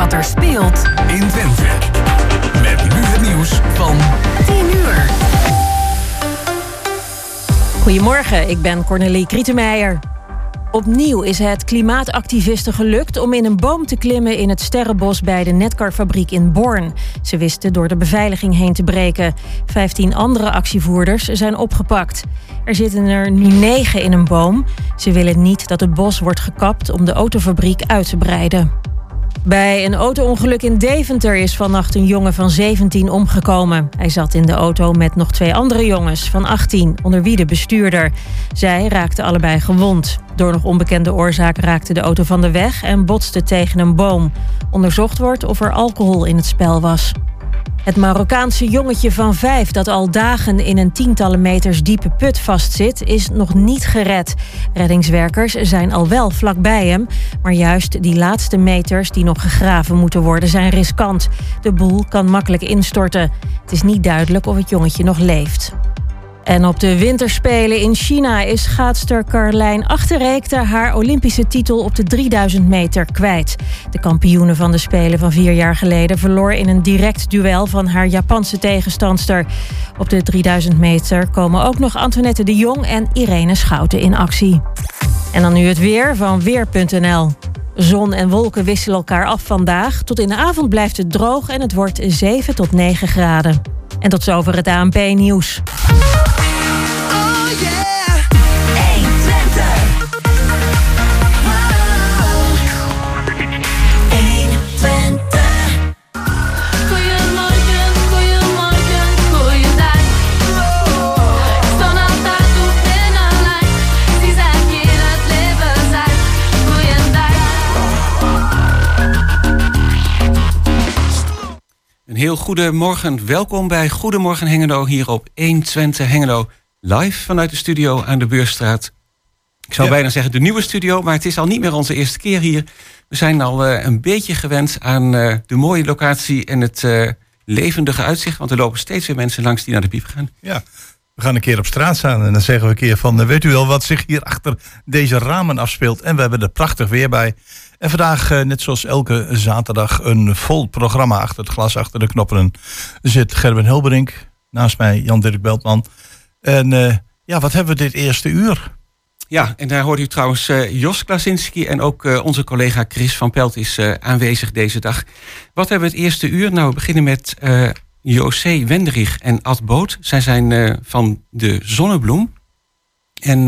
wat er speelt in Twente. Met nu het nieuws van 10 uur. Goedemorgen, ik ben Cornelie Krietenmeijer. Opnieuw is het klimaatactivisten gelukt om in een boom te klimmen in het Sterrenbos bij de Netcarfabriek in Born. Ze wisten door de beveiliging heen te breken. Vijftien andere actievoerders zijn opgepakt. Er zitten er nu negen in een boom. Ze willen niet dat het bos wordt gekapt om de autofabriek uit te breiden. Bij een auto-ongeluk in Deventer is vannacht een jongen van 17 omgekomen. Hij zat in de auto met nog twee andere jongens van 18, onder wie de bestuurder. Zij raakten allebei gewond. Door nog onbekende oorzaak raakte de auto van de weg en botste tegen een boom. Onderzocht wordt of er alcohol in het spel was. Het Marokkaanse jongetje van vijf dat al dagen in een tientallen meters diepe put vastzit, is nog niet gered. Reddingswerkers zijn al wel vlakbij hem, maar juist die laatste meters die nog gegraven moeten worden zijn riskant. De boel kan makkelijk instorten. Het is niet duidelijk of het jongetje nog leeft. En op de winterspelen in China is schaatster Carlijn Achterreekte haar Olympische titel op de 3000 meter kwijt. De kampioene van de Spelen van vier jaar geleden verloor in een direct duel van haar Japanse tegenstandster. Op de 3000 meter komen ook nog Antoinette de Jong en Irene Schouten in actie. En dan nu het weer van Weer.nl. Zon en wolken wisselen elkaar af vandaag. Tot in de avond blijft het droog en het wordt 7 tot 9 graden. En tot zover het ANP-nieuws. Heel goedemorgen. Welkom bij Goedemorgen Hengelo hier op 120 Hengelo. Live vanuit de studio aan de Beurstraat. Ik zou bijna zeggen de nieuwe studio, maar het is al niet meer onze eerste keer hier. We zijn al uh, een beetje gewend aan uh, de mooie locatie en het uh, levendige uitzicht. Want er lopen steeds weer mensen langs die naar de piep gaan. Ja, we gaan een keer op straat staan en dan zeggen we een keer van... weet u wel wat zich hier achter deze ramen afspeelt? En we hebben er prachtig weer bij. En vandaag, net zoals elke zaterdag, een vol programma achter het glas, achter de knoppen. Zit Gerben Hilberink, naast mij Jan-Dirk Beltman. En uh, ja, wat hebben we dit eerste uur? Ja, en daar hoort u trouwens uh, Jos Klasinski en ook uh, onze collega Chris van Pelt is aanwezig deze dag. Wat hebben we het eerste uur? Nou, we beginnen met José Wenderich en Ad Boot. Zij zijn van de Zonnebloem. En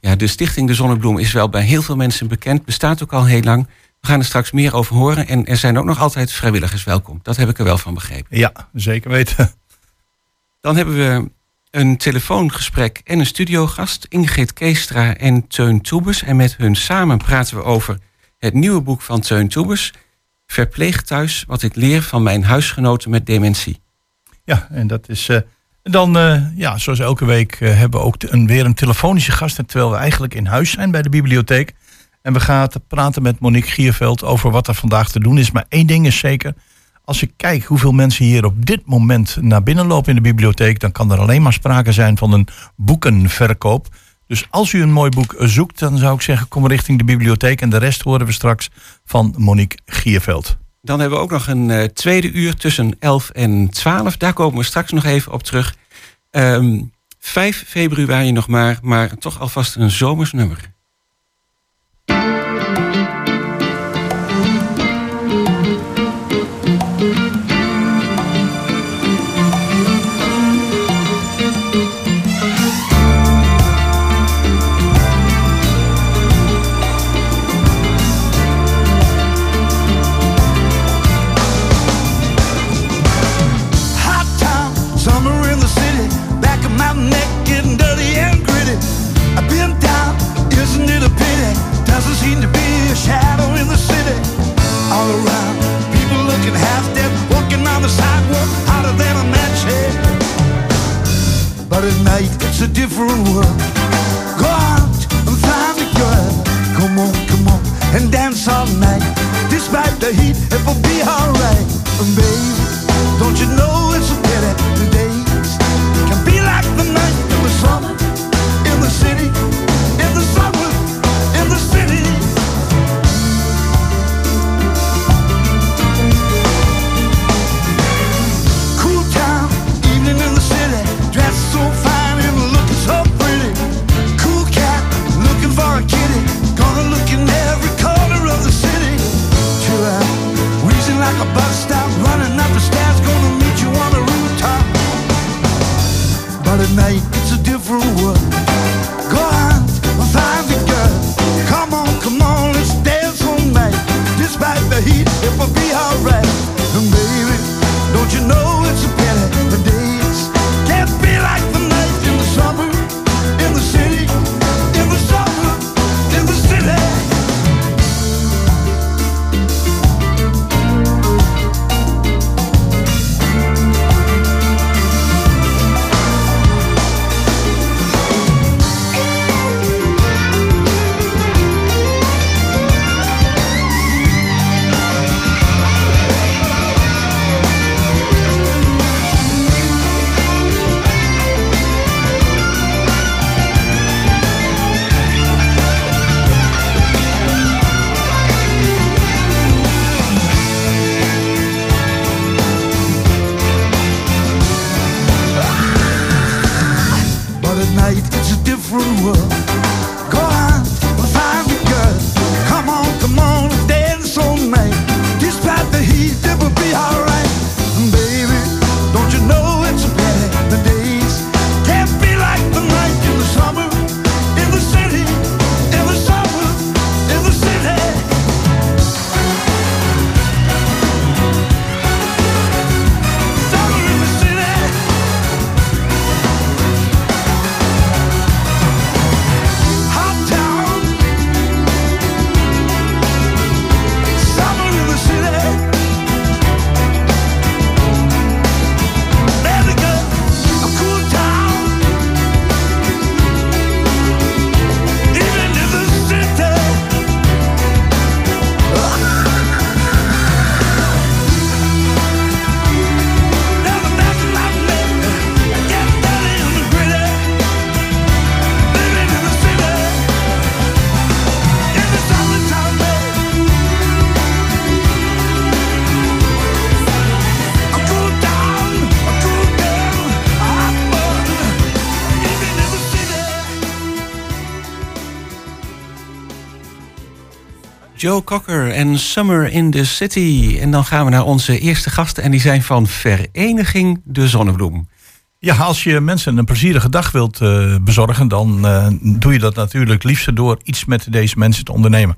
ja, de stichting De Zonnebloem is wel bij heel veel mensen bekend, bestaat ook al heel lang. We gaan er straks meer over horen. En er zijn ook nog altijd vrijwilligers welkom. Dat heb ik er wel van begrepen. Ja, zeker weten. Dan hebben we een telefoongesprek en een studiogast, Ingrid Keestra en Teun Toebes. En met hun samen praten we over het nieuwe boek van Teun Toebes, Verpleeg thuis, wat ik leer van mijn huisgenoten met dementie. Ja, en dat is uh, dan, uh, ja, zoals elke week uh, hebben we ook een, weer een telefonische gast, terwijl we eigenlijk in huis zijn bij de bibliotheek. En we gaan praten met Monique Gierveld over wat er vandaag te doen is. Maar één ding is zeker, als ik kijk hoeveel mensen hier op dit moment naar binnen lopen in de bibliotheek, dan kan er alleen maar sprake zijn van een boekenverkoop. Dus als u een mooi boek zoekt, dan zou ik zeggen, kom richting de bibliotheek. En de rest horen we straks van Monique Gierveld. Dan hebben we ook nog een uh, tweede uur tussen 11 en 12. Daar komen we straks nog even op terug. Um, 5 februari nog maar, maar toch alvast een zomersnummer. Different world. Go out and find a girl. Come on, come on, and dance all night. Despite the heat, it will be alright. And baby, don't you know it's a pity the days can be like the night alright. Joe Cocker en Summer in the City. En dan gaan we naar onze eerste gasten. En die zijn van Vereniging De Zonnebloem. Ja, als je mensen een plezierige dag wilt eh, bezorgen, dan eh, doe je dat natuurlijk liefst door iets met deze mensen te ondernemen.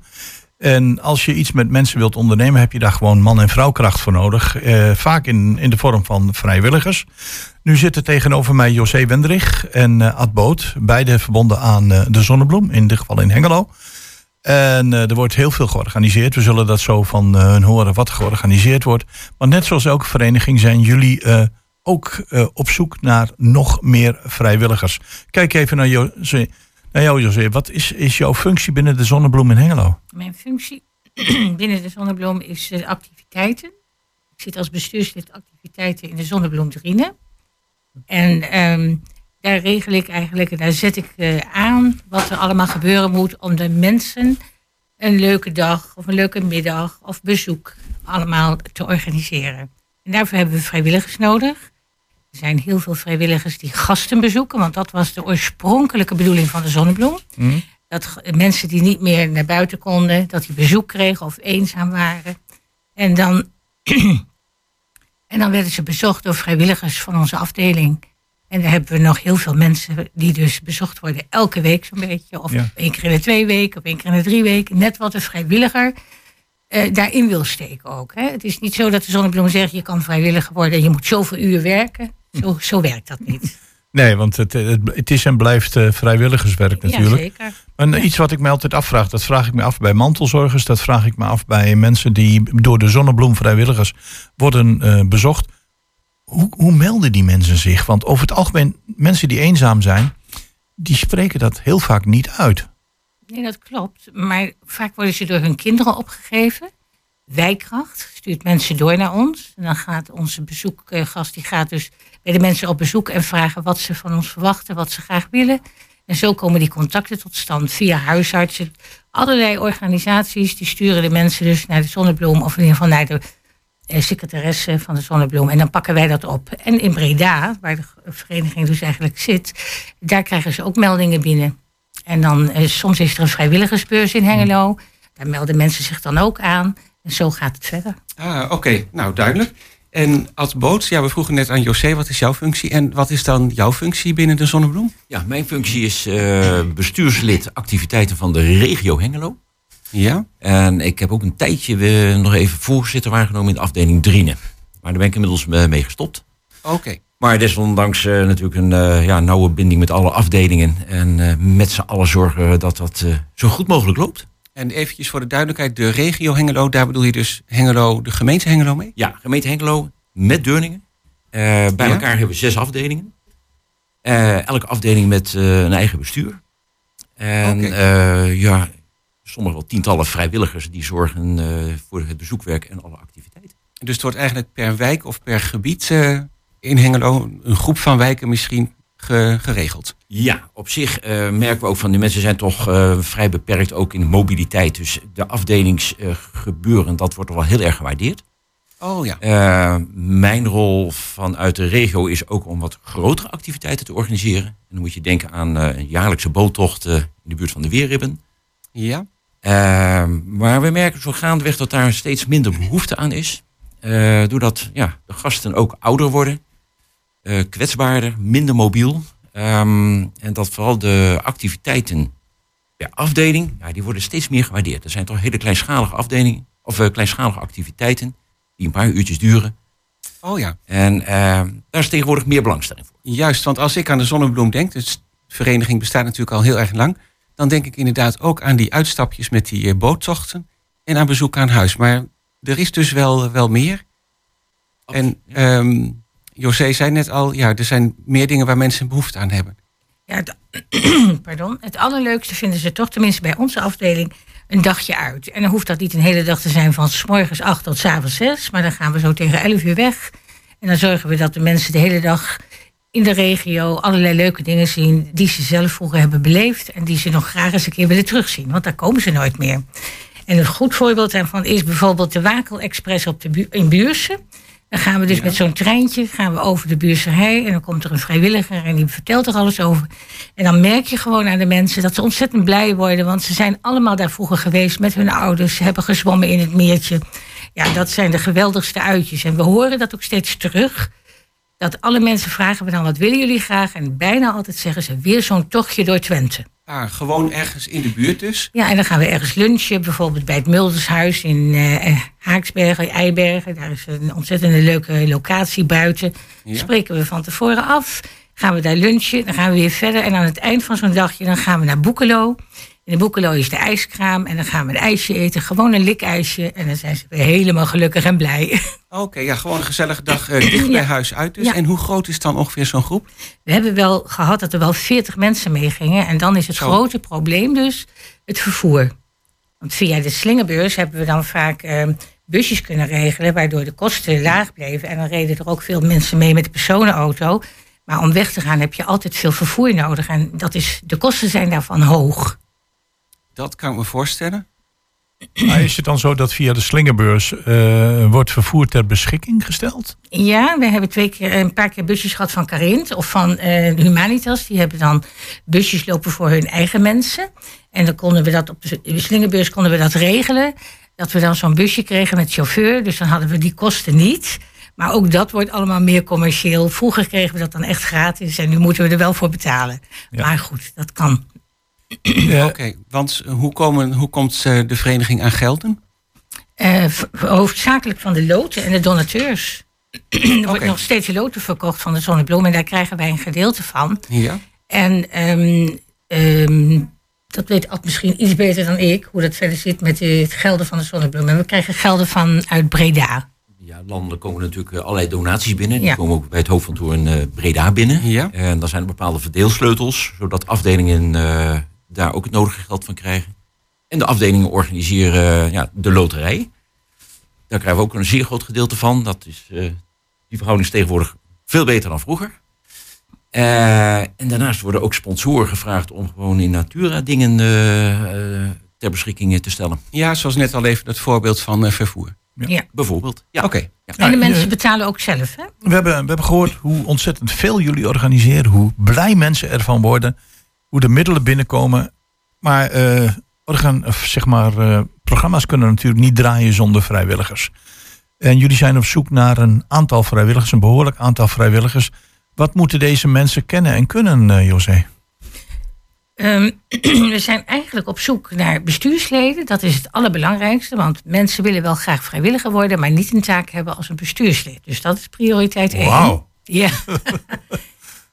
En als je iets met mensen wilt ondernemen, heb je daar gewoon man- en vrouwkracht voor nodig. Eh, vaak in, in de vorm van vrijwilligers. Nu zitten tegenover mij José Wendrich en Ad Boot. Beide verbonden aan de Zonnebloem, in dit geval in Hengelo. En eh, er wordt heel veel georganiseerd. We zullen dat zo van eh, hun horen wat er georganiseerd wordt. Maar net zoals elke vereniging zijn jullie eh, ook op zoek naar nog meer vrijwilligers. Kijk even naar, jou, José. Wat is, is jouw functie binnen de Zonnebloem in Hengelo? Mijn functie binnen de Zonnebloem is activiteiten. Ik zit als bestuurslid activiteiten in de Zonnebloem Drine. En ehm, daar regel ik eigenlijk, en daar zet ik eh, aan wat er allemaal gebeuren moet om de mensen een leuke dag of een leuke middag of bezoek allemaal te organiseren. En daarvoor hebben we vrijwilligers nodig. Er zijn heel veel vrijwilligers die gasten bezoeken, want dat was de oorspronkelijke bedoeling van de Zonnebloem. Dat g- mensen die niet meer naar buiten konden, dat die bezoek kregen of eenzaam waren. En dan, en dan werden ze bezocht door vrijwilligers van onze afdeling. En daar hebben we nog heel veel mensen die dus bezocht worden elke week zo'n beetje. Of Ja. één keer in de twee weken, of één keer in de drie weken. Net wat een vrijwilliger eh, daarin wil steken ook. Hè. Het is niet zo dat de zonnebloem zegt, je kan vrijwilliger worden en je moet zoveel uur werken. Zo, zo werkt dat niet. Nee, want het, het, het is en blijft eh, vrijwilligerswerk natuurlijk. Ja, zeker. En iets wat ik me altijd afvraag, dat vraag ik me af bij mantelzorgers, dat vraag ik me af bij mensen die door de Zonnebloem vrijwilligers worden eh, bezocht. Hoe, hoe melden die mensen zich? Want over het algemeen, mensen die eenzaam zijn, die spreken dat heel vaak niet uit. Nee, dat klopt. Maar vaak worden ze door hun kinderen opgegeven. Wijkracht stuurt mensen door naar ons. En dan gaat onze bezoekgast die gaat dus bij de mensen op bezoek en vragen wat ze van ons verwachten, wat ze graag willen. En zo komen die contacten tot stand via huisartsen. Allerlei organisaties die sturen de mensen dus naar de Zonnebloem of in ieder geval naar de eh, secretaresse van de Zonnebloem. En dan pakken wij dat op. En in Breda, waar de vereniging dus eigenlijk zit, daar krijgen ze ook meldingen binnen. En dan eh, soms is er een vrijwilligersbeurs in Hengelo. Daar melden mensen zich dan ook aan. En zo gaat het verder. Ah, oké. Nou, duidelijk. En als Boots, ja, we vroegen net aan José, wat is jouw functie? En wat is dan jouw functie binnen de Zonnebloem? Ja, mijn functie is eh, bestuurslid activiteiten van de regio Hengelo. Ja? En ik heb ook een tijdje nog even voorzitter waargenomen in de afdeling Drienen. Maar daar ben ik inmiddels eh, mee gestopt. Oké. Maar desondanks eh, natuurlijk een eh, ja, nauwe binding met alle afdelingen. En met z'n allen zorgen dat dat zo goed mogelijk loopt. En eventjes voor de duidelijkheid, de regio Hengelo, daar bedoel je dus Hengelo, de gemeente Hengelo mee? Ja, gemeente Hengelo met Deurningen. Bij Ja? elkaar hebben we zes afdelingen. Elke afdeling met een eigen bestuur. En ja, sommige wel tientallen vrijwilligers die zorgen eh, voor het bezoekwerk en alle activiteiten. Dus het wordt eigenlijk per wijk of per gebied eh, in Hengelo, een groep van wijken misschien ge- geregeld. Ja, op zich eh, merken we ook van de mensen zijn toch vrij beperkt ook in mobiliteit. Dus de afdelingsgebeuren, dat wordt wel heel erg gewaardeerd. Oh ja. Mijn rol vanuit de regio is ook om wat grotere activiteiten te organiseren. En dan moet je denken aan een jaarlijkse boottocht in de buurt van de Weerribben. Ja? Eh, maar we merken zo gaandeweg dat daar steeds minder behoefte aan is. Eh, doordat ja, de gasten ook ouder worden, eh, kwetsbaarder, minder mobiel. Ehm, en dat vooral de activiteiten per afdeling, ja, die worden steeds meer gewaardeerd. Er zijn toch hele kleinschalige afdelingen, of eh, kleinschalige activiteiten, die een paar uurtjes duren. Oh ja. En eh, daar is tegenwoordig meer belangstelling voor. Juist, want als ik aan de Zonnebloem denk, dus de vereniging bestaat natuurlijk al heel erg lang, dan denk ik inderdaad ook aan die uitstapjes met die eh, boottochten en aan bezoek aan huis. Maar er is dus wel, wel meer. En ehm José zei net al, ja, er zijn meer dingen waar mensen behoefte aan hebben. Ja, het, pardon. Het allerleukste vinden ze toch, tenminste bij onze afdeling, een dagje uit. En dan hoeft dat niet een hele dag te zijn van s morgens 8 tot s avonds 6. Maar dan gaan we zo tegen 11 uur weg. En dan zorgen we dat de mensen de hele dag in de regio allerlei leuke dingen zien die ze zelf vroeger hebben beleefd. En die ze nog graag eens een keer willen terugzien. Want daar komen ze nooit meer. En een goed voorbeeld daarvan is bijvoorbeeld de Wakel Express op de Bu- in Buurse. Dan gaan we dus met zo'n treintje gaan we over de Buurse hei. En dan komt er een vrijwilliger en die vertelt er alles over. En dan merk je gewoon aan de mensen dat ze ontzettend blij worden. Want ze zijn allemaal daar vroeger geweest met hun ouders. Ze hebben gezwommen in het meertje. Ja, dat zijn de geweldigste uitjes. En we horen dat ook steeds terug. Dat alle mensen vragen we dan, wat willen jullie graag? En bijna altijd zeggen ze, weer zo'n tochtje door Twente. Ah, gewoon ergens in de buurt dus. Ja, en dan gaan we ergens lunchen, bijvoorbeeld bij het Muldershuis in eh, Haaksbergen, Eibergen. Daar is een ontzettende leuke locatie buiten. Ja. Spreken we van tevoren af. Gaan we daar lunchen, dan gaan we weer verder. En aan het eind van zo'n dagje, dan gaan we naar Boekelo. In de Boekelo is de ijskraam en dan gaan we een ijsje eten. Gewoon een likijsje. En dan zijn ze weer helemaal gelukkig en blij. Oké, ja, gewoon een gezellige dag eh, dicht bij Ja. huis uit dus. Ja. En hoe groot is dan ongeveer zo'n groep? We hebben wel gehad dat er wel 40 mensen meegingen. En dan is het Zo. grote probleem dus het vervoer. Want via de slingerbeurs hebben we dan vaak eh, busjes kunnen regelen... waardoor de kosten laag bleven. En dan reden er ook veel mensen mee met de personenauto. Maar om weg te gaan heb je altijd veel vervoer nodig. En dat is, de kosten zijn daarvan hoog. Dat kan ik me voorstellen. Maar is het dan zo dat via de slingerbeurs eh, wordt vervoer ter beschikking gesteld? Ja, we hebben twee keer, een paar keer busjes gehad van Carint of van eh, Humanitas. Die hebben dan busjes lopen voor hun eigen mensen. En dan konden we dat op de slingerbeurs konden we dat regelen. Dat we dan zo'n busje kregen met chauffeur. Dus dan hadden we die kosten niet. Maar ook dat wordt allemaal meer commercieel. Vroeger kregen we dat dan echt gratis en nu moeten we er wel voor betalen. Ja. Maar goed, dat kan. Ja, Oké, want hoe, komen, hoe komt eh, de vereniging aan gelden? Eh, hoofdzakelijk van de loten en de donateurs. er wordt nog steeds loten verkocht van de Zonnebloem en daar krijgen wij een gedeelte van. Ja. En ehm, ehm, dat weet Ad misschien iets beter dan ik, hoe dat verder zit met het gelden van de Zonnebloem. En we krijgen gelden van uit Breda. Ja, landelijk komen natuurlijk eh, allerlei donaties binnen. Die Ja. komen ook bij het hoofdkantoor in eh, Breda binnen. Ja. En dan zijn er bepaalde verdeelsleutels, zodat afdelingen eh, daar ook het nodige geld van krijgen. En de afdelingen organiseren eh, ja, de loterij. Daar krijgen we ook een zeer groot gedeelte van. Dat is, eh, die verhouding is tegenwoordig veel beter dan vroeger. Eh, en daarnaast worden ook sponsoren gevraagd om gewoon in Natura dingen ter beschikking te stellen. ja, zoals net al even het voorbeeld van eh, vervoer. Ja. Bijvoorbeeld. Ja. Oké. Ja. En de Ja, mensen betalen ook zelf, hè? We hebben, we hebben gehoord hoe ontzettend veel jullie organiseren, hoe blij mensen ervan worden, hoe de middelen binnenkomen. Maar, eh, organ, of zeg maar eh, programma's kunnen natuurlijk niet draaien zonder vrijwilligers. En jullie zijn op zoek naar een aantal vrijwilligers, een behoorlijk aantal vrijwilligers. Wat moeten deze mensen kennen en kunnen, eh José? Ehm, we zijn eigenlijk op zoek naar bestuursleden. Dat is het allerbelangrijkste. Want mensen willen wel graag vrijwilliger worden, maar niet een taak hebben als een bestuurslid. Dus dat is prioriteit één. Wauw. Ja.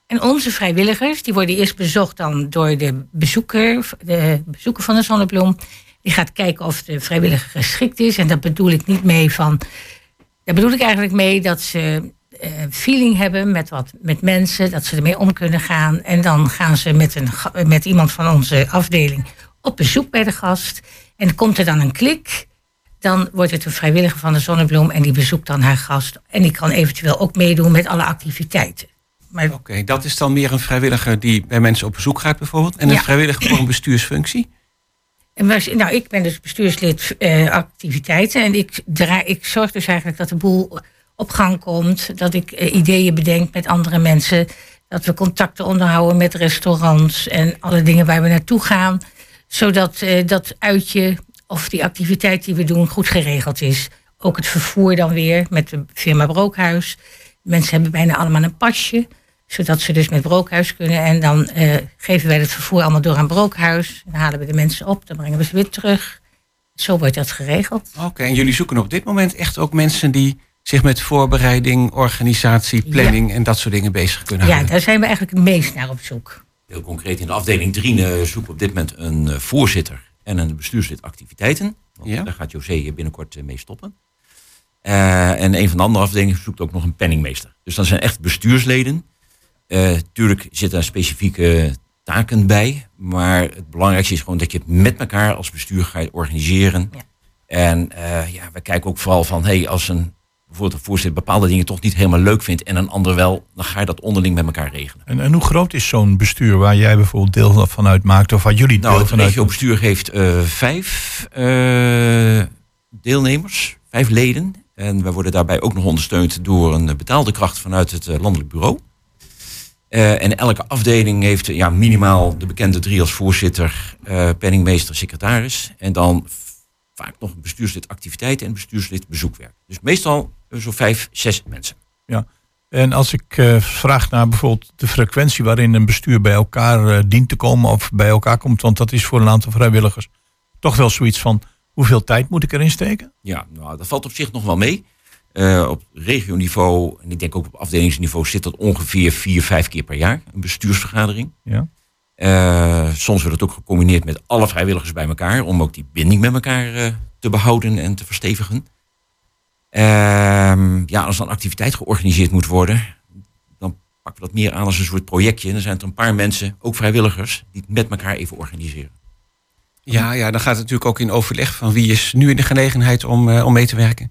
en onze vrijwilligers, die worden eerst bezocht dan door de bezoeker, de bezoeker van de Zonnebloem. Die gaat kijken of de vrijwilliger geschikt is. En dat bedoel ik niet mee van. Daar bedoel ik eigenlijk mee dat ze eh, feeling hebben met, wat, met mensen, dat ze ermee om kunnen gaan. En dan gaan ze met, een, met iemand van onze afdeling op bezoek bij de gast. En komt er dan een klik, dan wordt het een vrijwilliger van de Zonnebloem en die bezoekt dan haar gast. En die kan eventueel ook meedoen met alle activiteiten. Oké, dat is dan meer een vrijwilliger die bij mensen op bezoek gaat bijvoorbeeld. En een Ja. vrijwilliger voor een bestuursfunctie. Nou, ik ben dus bestuurslid eh, activiteiten. En ik, draai, ik zorg dus eigenlijk dat de boel op gang komt. Dat ik eh, ideeën bedenk met andere mensen. Dat we contacten onderhouden met restaurants en alle dingen waar we naartoe gaan. Zodat eh, dat uitje of die activiteit die we doen goed geregeld is. Ook het vervoer dan weer met de firma Brookhuis. Mensen hebben bijna allemaal een pasje. Zodat ze dus met Brookhuis kunnen. En dan eh, geven wij het vervoer allemaal door aan Brookhuis. Dan halen we de mensen op, dan brengen we ze weer terug. Zo wordt dat geregeld. Oké, en jullie zoeken op dit moment echt ook mensen die zich met voorbereiding, organisatie, planning en dat soort dingen bezig kunnen Ja, houden. daar zijn we eigenlijk het meest naar op zoek. Heel concreet in de afdeling 3 eh, zoeken we op dit moment een eh, voorzitter en een bestuurslid activiteiten. Want Ja. Daar gaat José binnenkort eh, mee stoppen. Eh, en een van de andere afdelingen zoekt ook nog een penningmeester. Dus dat zijn echt bestuursleden. Eh tuurlijk zitten er specifieke taken bij. Maar het belangrijkste is gewoon dat je het met elkaar als bestuur gaat organiseren. Ja. En eh, ja, we kijken ook vooral van, hey, als een, bijvoorbeeld een voorzitter bepaalde dingen toch niet helemaal leuk vindt en een ander wel, dan ga je dat onderling met elkaar regelen. En, en hoe groot is zo'n bestuur waar jij bijvoorbeeld deel van uitmaakt? Of waar jullie Nou, deel het van uit regiobestuur heeft eh, vijf eh, deelnemers, vijf leden. En wij worden daarbij ook nog ondersteund door een betaalde kracht vanuit het landelijk bureau. Eh, en elke afdeling heeft ja, minimaal de bekende drie als voorzitter, eh, penningmeester, secretaris. En dan vaak nog een bestuurslid activiteiten en bestuurslid bezoekwerk. Dus meestal eh, zo'n vijf, zes mensen. En als ik vraag naar bijvoorbeeld de frequentie waarin een bestuur bij elkaar dient te komen of bij elkaar komt, want dat is voor een aantal vrijwilligers toch wel zoiets van hoeveel tijd moet ik erin steken? Ja, nou, dat valt op zich nog wel mee. Eh, op regioniveau, en ik denk ook op afdelingsniveau, zit dat ongeveer vier, vijf keer per jaar, een bestuursvergadering. Ja. Eh, soms wordt het ook gecombineerd met alle vrijwilligers bij elkaar, om ook die binding met elkaar eh, te behouden en te verstevigen. Ehm, ja, als een activiteit georganiseerd moet worden, dan pakken we dat meer aan als een soort projectje. En dan zijn er een paar mensen, ook vrijwilligers, die het met elkaar even organiseren. Ja, ja, dan gaat het natuurlijk ook in overleg van wie is nu in de gelegenheid om, eh, om mee te werken.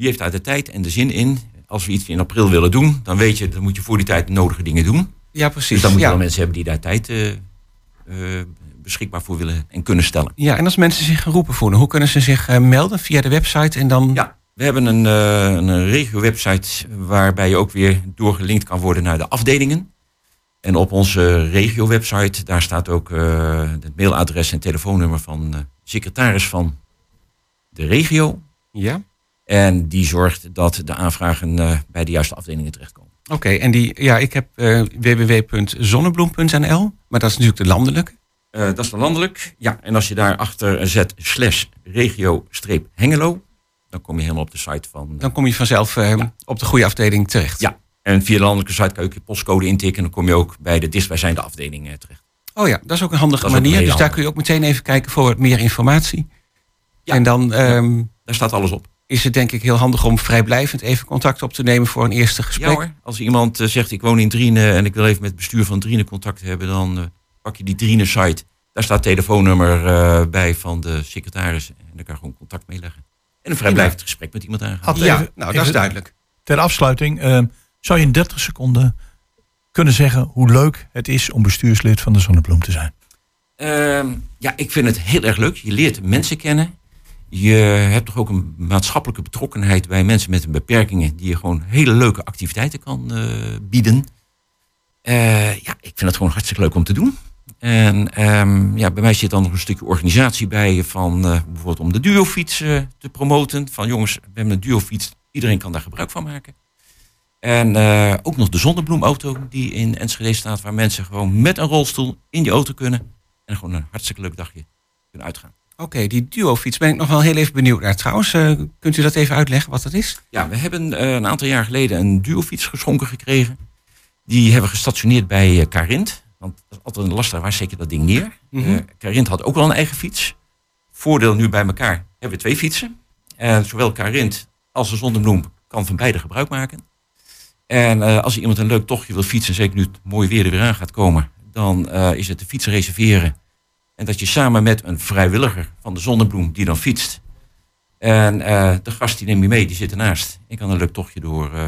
Wie heeft daar de tijd en de zin in? Als we iets in april willen doen, dan weet je, dan moet je voor die tijd de nodige dingen doen. Ja, precies. Dus dan moet je ja. wel mensen hebben die daar tijd eh, eh, beschikbaar voor willen en kunnen stellen. ja, en als mensen zich geroepen voelen, hoe kunnen ze zich eh, melden via de website en dan... Ja, we hebben een, een regio-website waarbij je ook weer doorgelinkt kan worden naar de afdelingen. En op onze regio-website, daar staat ook het mailadres en telefoonnummer van de secretaris van de regio. Ja? En die zorgt dat de aanvragen eh, bij de juiste afdelingen terechtkomen. Oké, en die, ja, ik heb eh, www.zonnebloem.nl, maar dat is natuurlijk de landelijke. Eh, dat is dan landelijk. Ja, en als je daar achter zet slash regio-hengelo, dan kom je helemaal op de site van... Dan kom je vanzelf Ja. op de goede afdeling terecht. Ja, en via de landelijke site kan je ook je postcode intikken. En dan kom je ook bij de dichtstbijzijnde afdeling terecht. Oh ja, dat is ook een handige Dat een manier. Dus daar kun je ook meteen even kijken voor wat meer informatie. Ja. En dan ehm, Daar staat alles op. is het denk ik heel handig om vrijblijvend even contact op te nemen voor een eerste gesprek. Ja hoor, als iemand eh, zegt ik woon in Drienen en ik wil even met het bestuur van Drienen contact hebben, dan eh, pak je die Drienen site. Daar staat telefoonnummer eh, bij van de secretaris en dan kan je gewoon contact meeleggen. En een vrijblijvend gesprek met iemand aangaan. Ja, even- nou dat is duidelijk. Ter afsluiting, eh, zou je in 30 seconden kunnen zeggen hoe leuk het is om bestuurslid van de Zonnebloem te zijn? Ehm, ja, ik vind het heel erg leuk. Je leert mensen kennen. Je hebt toch ook een maatschappelijke betrokkenheid bij mensen met een beperkingen, die je gewoon hele leuke activiteiten kan eh, bieden. Eh, ja, ik vind het gewoon hartstikke leuk om te doen. En ehm, ja, bij mij zit dan nog een stukje organisatie bij van eh, bijvoorbeeld om de duofiets te promoten. Van jongens, we hebben een duofiets, iedereen kan daar gebruik van maken. En ook nog de zonnebloemauto die in Enschede staat, waar mensen gewoon met een rolstoel in die auto kunnen. En gewoon een hartstikke leuk dagje kunnen uitgaan. Oké, die duofiets ben ik nog wel heel even benieuwd naar. Trouwens, eh, kunt u dat even uitleggen wat dat is? Ja, we hebben eh, een aantal jaar geleden een duofiets geschonken gekregen. Die hebben we gestationeerd bij eh, Carint. Want dat is altijd een lastig, waar zet je dat ding neer? Carint had ook wel een eigen fiets. Voordeel nu bij elkaar hebben we twee fietsen. En zowel Carint als de Zonnebloem kan van beide gebruik maken. En als iemand een leuk tochtje wil fietsen, zeker nu het mooie weer er weer aan gaat komen, dan is het de fiets reserveren. En dat je samen met een vrijwilliger van de Zonnebloem die dan fietst. En eh, de gast die neem je mee, die zit ernaast. Ik kan een leuk tochtje door, eh,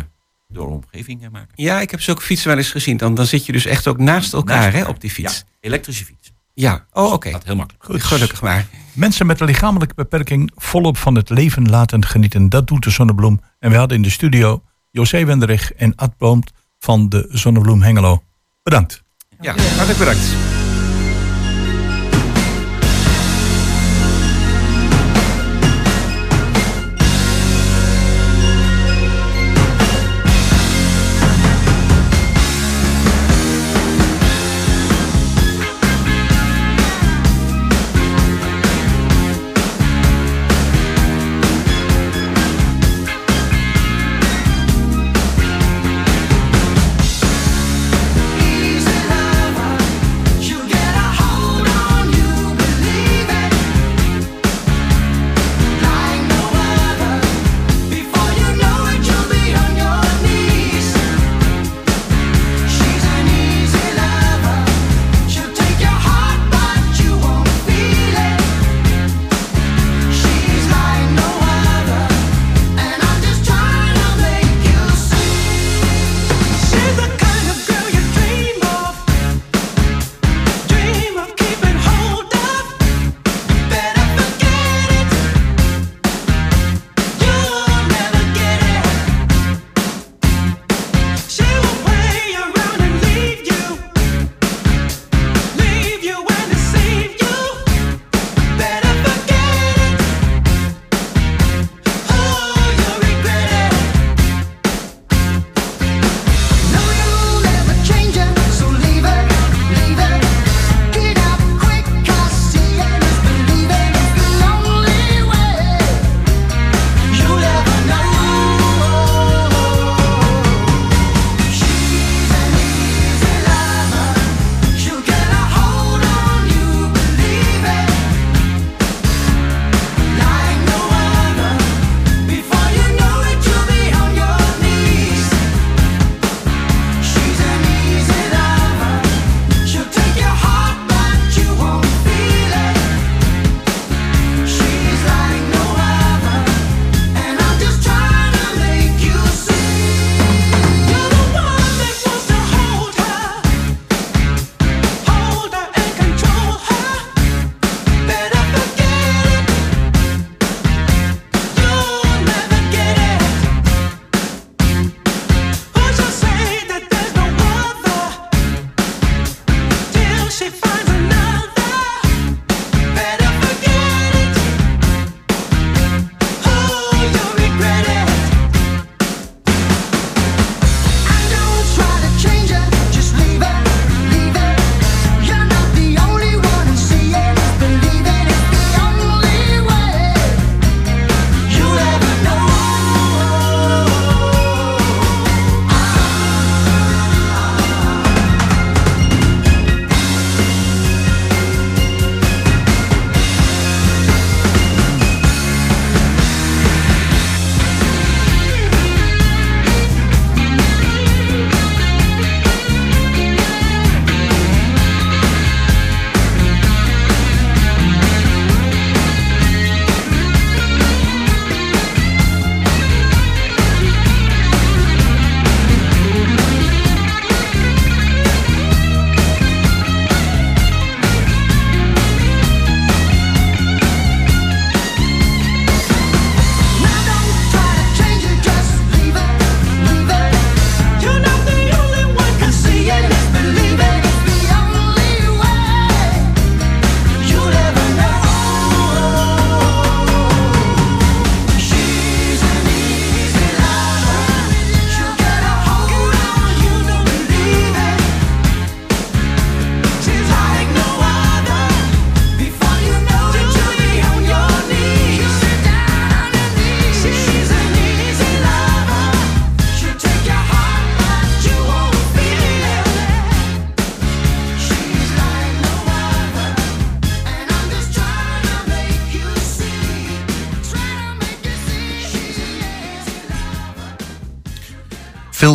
door de omgeving eh, maken. Ja, ik heb zulke fietsen wel eens gezien. Dan, dan zit je dus echt ook naast elkaar, Naast hè, op die fiets. Ja, elektrische fiets. Ja, oh oké. Dat heel makkelijk. Goed. Gelukkig maar. Mensen met een lichamelijke beperking volop van het leven laten genieten. Dat doet de Zonnebloem. En we hadden in de studio José Wenderich en Ad Bloomt van de Zonnebloem Hengelo. Bedankt. Ja, hartelijk bedankt.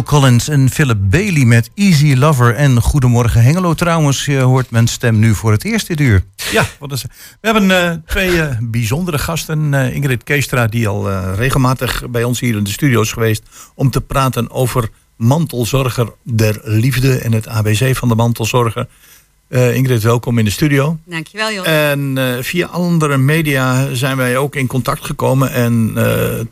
Collins en Philip Bailey met Easy Lover en Goedemorgen Hengelo. Trouwens, je hoort mijn stem nu voor het eerst dit uur. Ja, wat is, we hebben eh, twee eh, bijzondere gasten. Eh, Ingrid Keestra, die al eh, regelmatig bij ons hier in de studio is geweest... om te praten over mantelzorger der liefde en het ABC van de mantelzorger. Eh, Ingrid, welkom in de studio. Dankjewel, Jos. En eh, via andere media zijn wij ook in contact gekomen. En eh,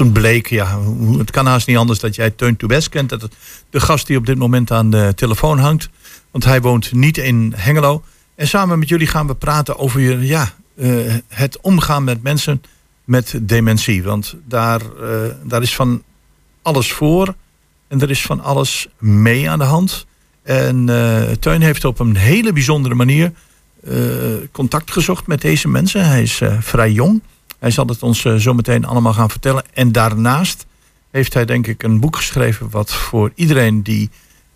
toen bleek, ja, het kan haast niet anders dat jij Teun Toubes kent. Dat de gast die op dit moment aan de telefoon hangt. Want hij woont niet in Hengelo. En samen met jullie gaan we praten over je, ja, eh, het omgaan met mensen met dementie. Want daar, eh, daar is van alles voor. En er is van alles mee aan de hand. En eh Teun heeft op een hele bijzondere manier contact gezocht met deze mensen. Hij is vrij jong. Hij zal het ons eh, zo meteen allemaal gaan vertellen. En daarnaast heeft hij denk ik een boek geschreven... wat voor iedereen die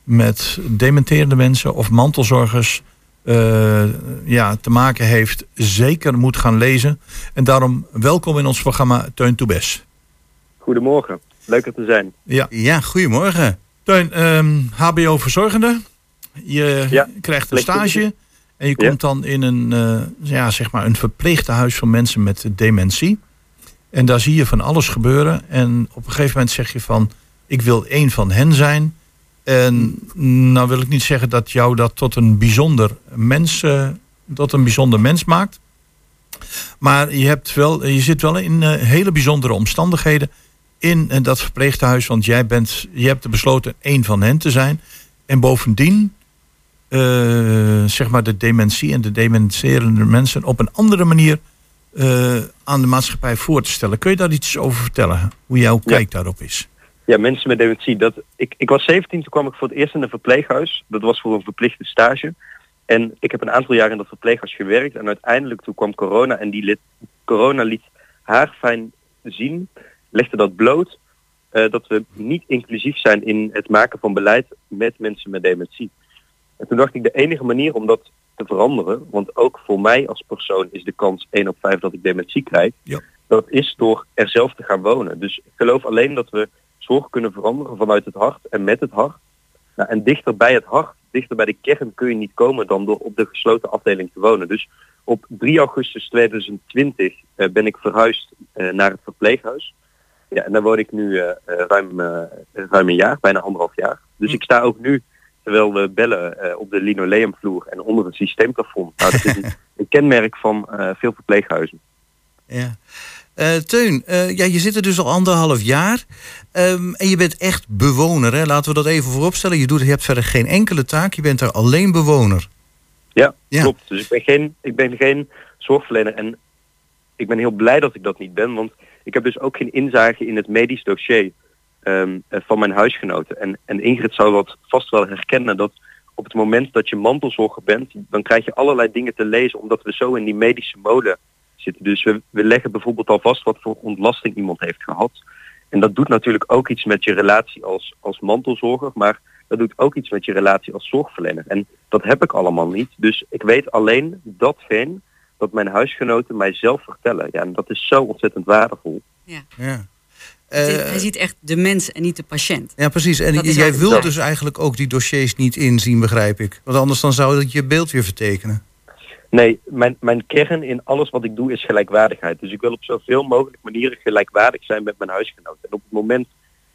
met dementerende mensen of mantelzorgers eh, ja, te maken heeft... zeker moet gaan lezen. En daarom welkom in ons programma Teun Toebes. Goedemorgen, leuk er te zijn. Ja, Ja, goedemorgen. Teun, ehm, HBO-verzorgende. Je Ja, krijgt een stage. En je komt dan in een, eh, ja, zeg maar een verpleegtehuis van mensen met dementie. En daar zie je van alles gebeuren. En op een gegeven moment zeg je van... ik wil één van hen zijn. En nou wil ik niet zeggen dat jou dat tot een bijzonder mens, eh, tot een bijzonder mens maakt. Maar je, hebt wel, je zit wel in eh, hele bijzondere omstandigheden in dat verpleegtehuis. Want jij bent, je hebt besloten één van hen te zijn. En bovendien, zeg maar, de dementie en de dementerende mensen op een andere manier eh, aan de maatschappij voor te stellen. Kun je daar iets over vertellen? Hoe jouw Ja. kijk daarop is? Ja, mensen met dementie. Dat, ik, ik was 17, toen kwam ik voor het eerst in een verpleeghuis. Dat was voor een verplichte stage. En ik heb een aantal jaar in dat verpleeghuis gewerkt. En uiteindelijk toen kwam corona en die liet, corona liet haar fijn zien, legde dat bloot, eh, dat we niet inclusief zijn in het maken van beleid met mensen met dementie. En toen dacht ik, de enige manier om dat te veranderen, want ook voor mij als persoon is de kans 1 op 5 dat ik dementie krijg, Ja. dat is door er zelf te gaan wonen. Dus ik geloof alleen dat we zorg kunnen veranderen vanuit het hart en met het hart. Nou, en dichter bij het hart, dichter bij de kern kun je niet komen dan door op de gesloten afdeling te wonen. Dus op 3 augustus 2020 eh, ben ik verhuisd eh, naar het verpleeghuis. Ja, en daar woon ik nu eh, ruim, ruim een jaar, bijna anderhalf jaar. Dus ik sta ook nu, terwijl we bellen, eh, op de linoleumvloer en onder het systeemplafond. Nou, dat is een, een kenmerk van eh, veel verpleeghuizen. Ja. Eh, Teun, ja, je zit er dus al anderhalf jaar. Ehm, en je bent echt bewoner, hè? laten we dat even vooropstellen. Je, doet, je hebt verder geen enkele taak, je bent er alleen bewoner. Ja, Ja. klopt. Dus ik ben, geen, ik ben geen zorgverlener en ik ben heel blij dat ik dat niet ben, want ik heb dus ook geen inzage in het medisch dossier ehm, eh, van mijn huisgenoten. En, en Ingrid zou dat vast wel herkennen, dat op het moment dat je mantelzorger bent, dan krijg je allerlei dingen te lezen, omdat we zo in die medische mode zitten. Dus we, we leggen bijvoorbeeld al vast wat voor ontlasting iemand heeft gehad. En dat doet natuurlijk ook iets met je relatie als, als mantelzorger, maar dat doet ook iets met je relatie als zorgverlener. En dat heb ik allemaal niet. Dus ik weet alleen datgene dat mijn huisgenoten mij zelf vertellen. Ja, en dat is zo ontzettend waardevol. Ja. Ja. Hij Eh, ziet- hij ziet echt de mens en niet de patiënt. ja, precies. En Dat jij wilt dus eigenlijk ook die dossiers niet inzien, begrijp ik. Want anders dan zou dat je beeld weer vertekenen. Nee, mijn, mijn kern in alles wat ik doe is gelijkwaardigheid. Dus ik wil op zoveel mogelijk manieren gelijkwaardig zijn met mijn huisgenoten. En op het moment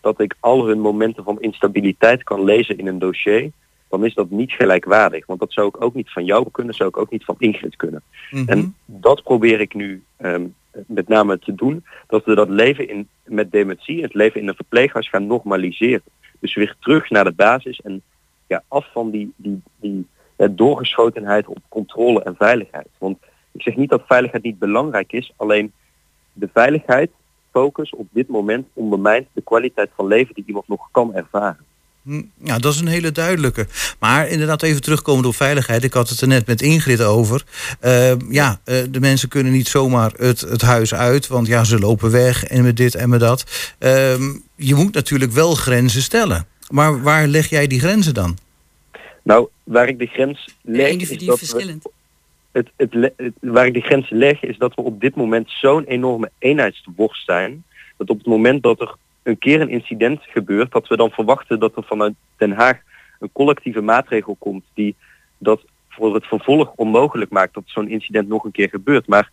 dat ik al hun momenten van instabiliteit kan lezen in een dossier, dan is dat niet gelijkwaardig. Want dat zou ik ook niet van jou kunnen, zou ik ook niet van Ingrid kunnen. Mhm. En dat probeer ik nu ehm, met name te doen. Dat we dat leven in, met dementie, het leven in een verpleeghuis gaan normaliseren. Dus weer terug naar de basis en ja, af van die, die, die doorgeschotenheid op controle en veiligheid. Want ik zeg niet dat veiligheid niet belangrijk is, alleen de veiligheid, focus op dit moment ondermijnt de kwaliteit van leven die iemand nog kan ervaren. Ja, dat is een hele duidelijke. Maar inderdaad, even terugkomen op veiligheid. Ik had het er net met Ingrid over. Eh, ja, eh, de mensen kunnen niet zomaar het, het huis uit, want ja, ze lopen weg en met dit en met dat. Ehm, je moet natuurlijk wel grenzen stellen. Maar waar leg jij die grenzen dan? Nou, waar ik de grens leg, is we, het, het, het- waar ik de grens leg, is dat we op dit moment zo'n enorme eenheidsworst zijn, dat op het moment dat er een keer een incident gebeurt, dat we dan verwachten dat er vanuit Den Haag een collectieve maatregel komt die dat voor het vervolg onmogelijk maakt dat zo'n incident nog een keer gebeurt. Maar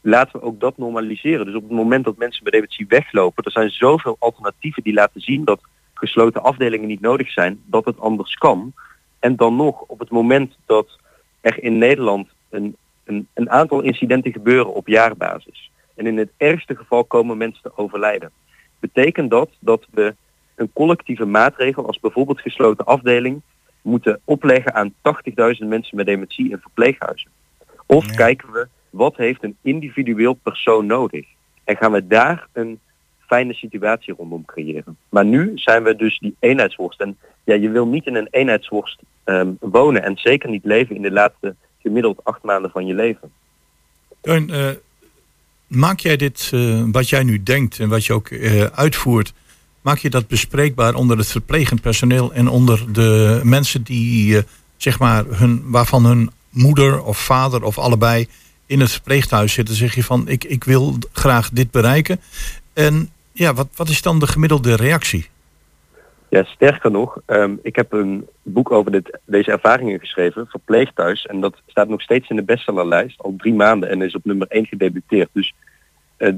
laten we ook dat normaliseren. Dus op het moment dat mensen met dementie weglopen, er zijn zoveel alternatieven die laten zien dat gesloten afdelingen niet nodig zijn, dat het anders kan. En dan nog, op het moment dat er in Nederland een, een, een aantal incidenten gebeuren op jaarbasis. En in het ergste geval komen mensen te overlijden. Betekent dat dat we een collectieve maatregel als bijvoorbeeld gesloten afdeling moeten opleggen aan 80.000 mensen met dementie in verpleeghuizen? Of kijken we wat heeft een individueel persoon nodig? En gaan we daar een fijne situatie rondom creëren. Maar nu zijn we dus die eenheidsworst. En ja, je wil niet in een eenheidsworst ehm, wonen en zeker niet leven in de laatste gemiddeld acht maanden van je leven. Eh, maak jij dit, eh, wat jij nu denkt en wat je ook eh, uitvoert, maak je dat bespreekbaar onder het verplegend personeel en onder de mensen die, eh, zeg maar, hun, waarvan hun moeder of vader of allebei in het verpleeghuis zitten? Zeg je van, ik, ik wil graag dit bereiken. En ja, wat, wat is dan de gemiddelde reactie? Ja, sterker nog, ehm, ik heb een boek over dit, deze ervaringen geschreven, Verpleegthuis. En dat staat nog steeds in de bestsellerlijst, al drie maanden en is op nummer één gedebuteerd. Dus eh,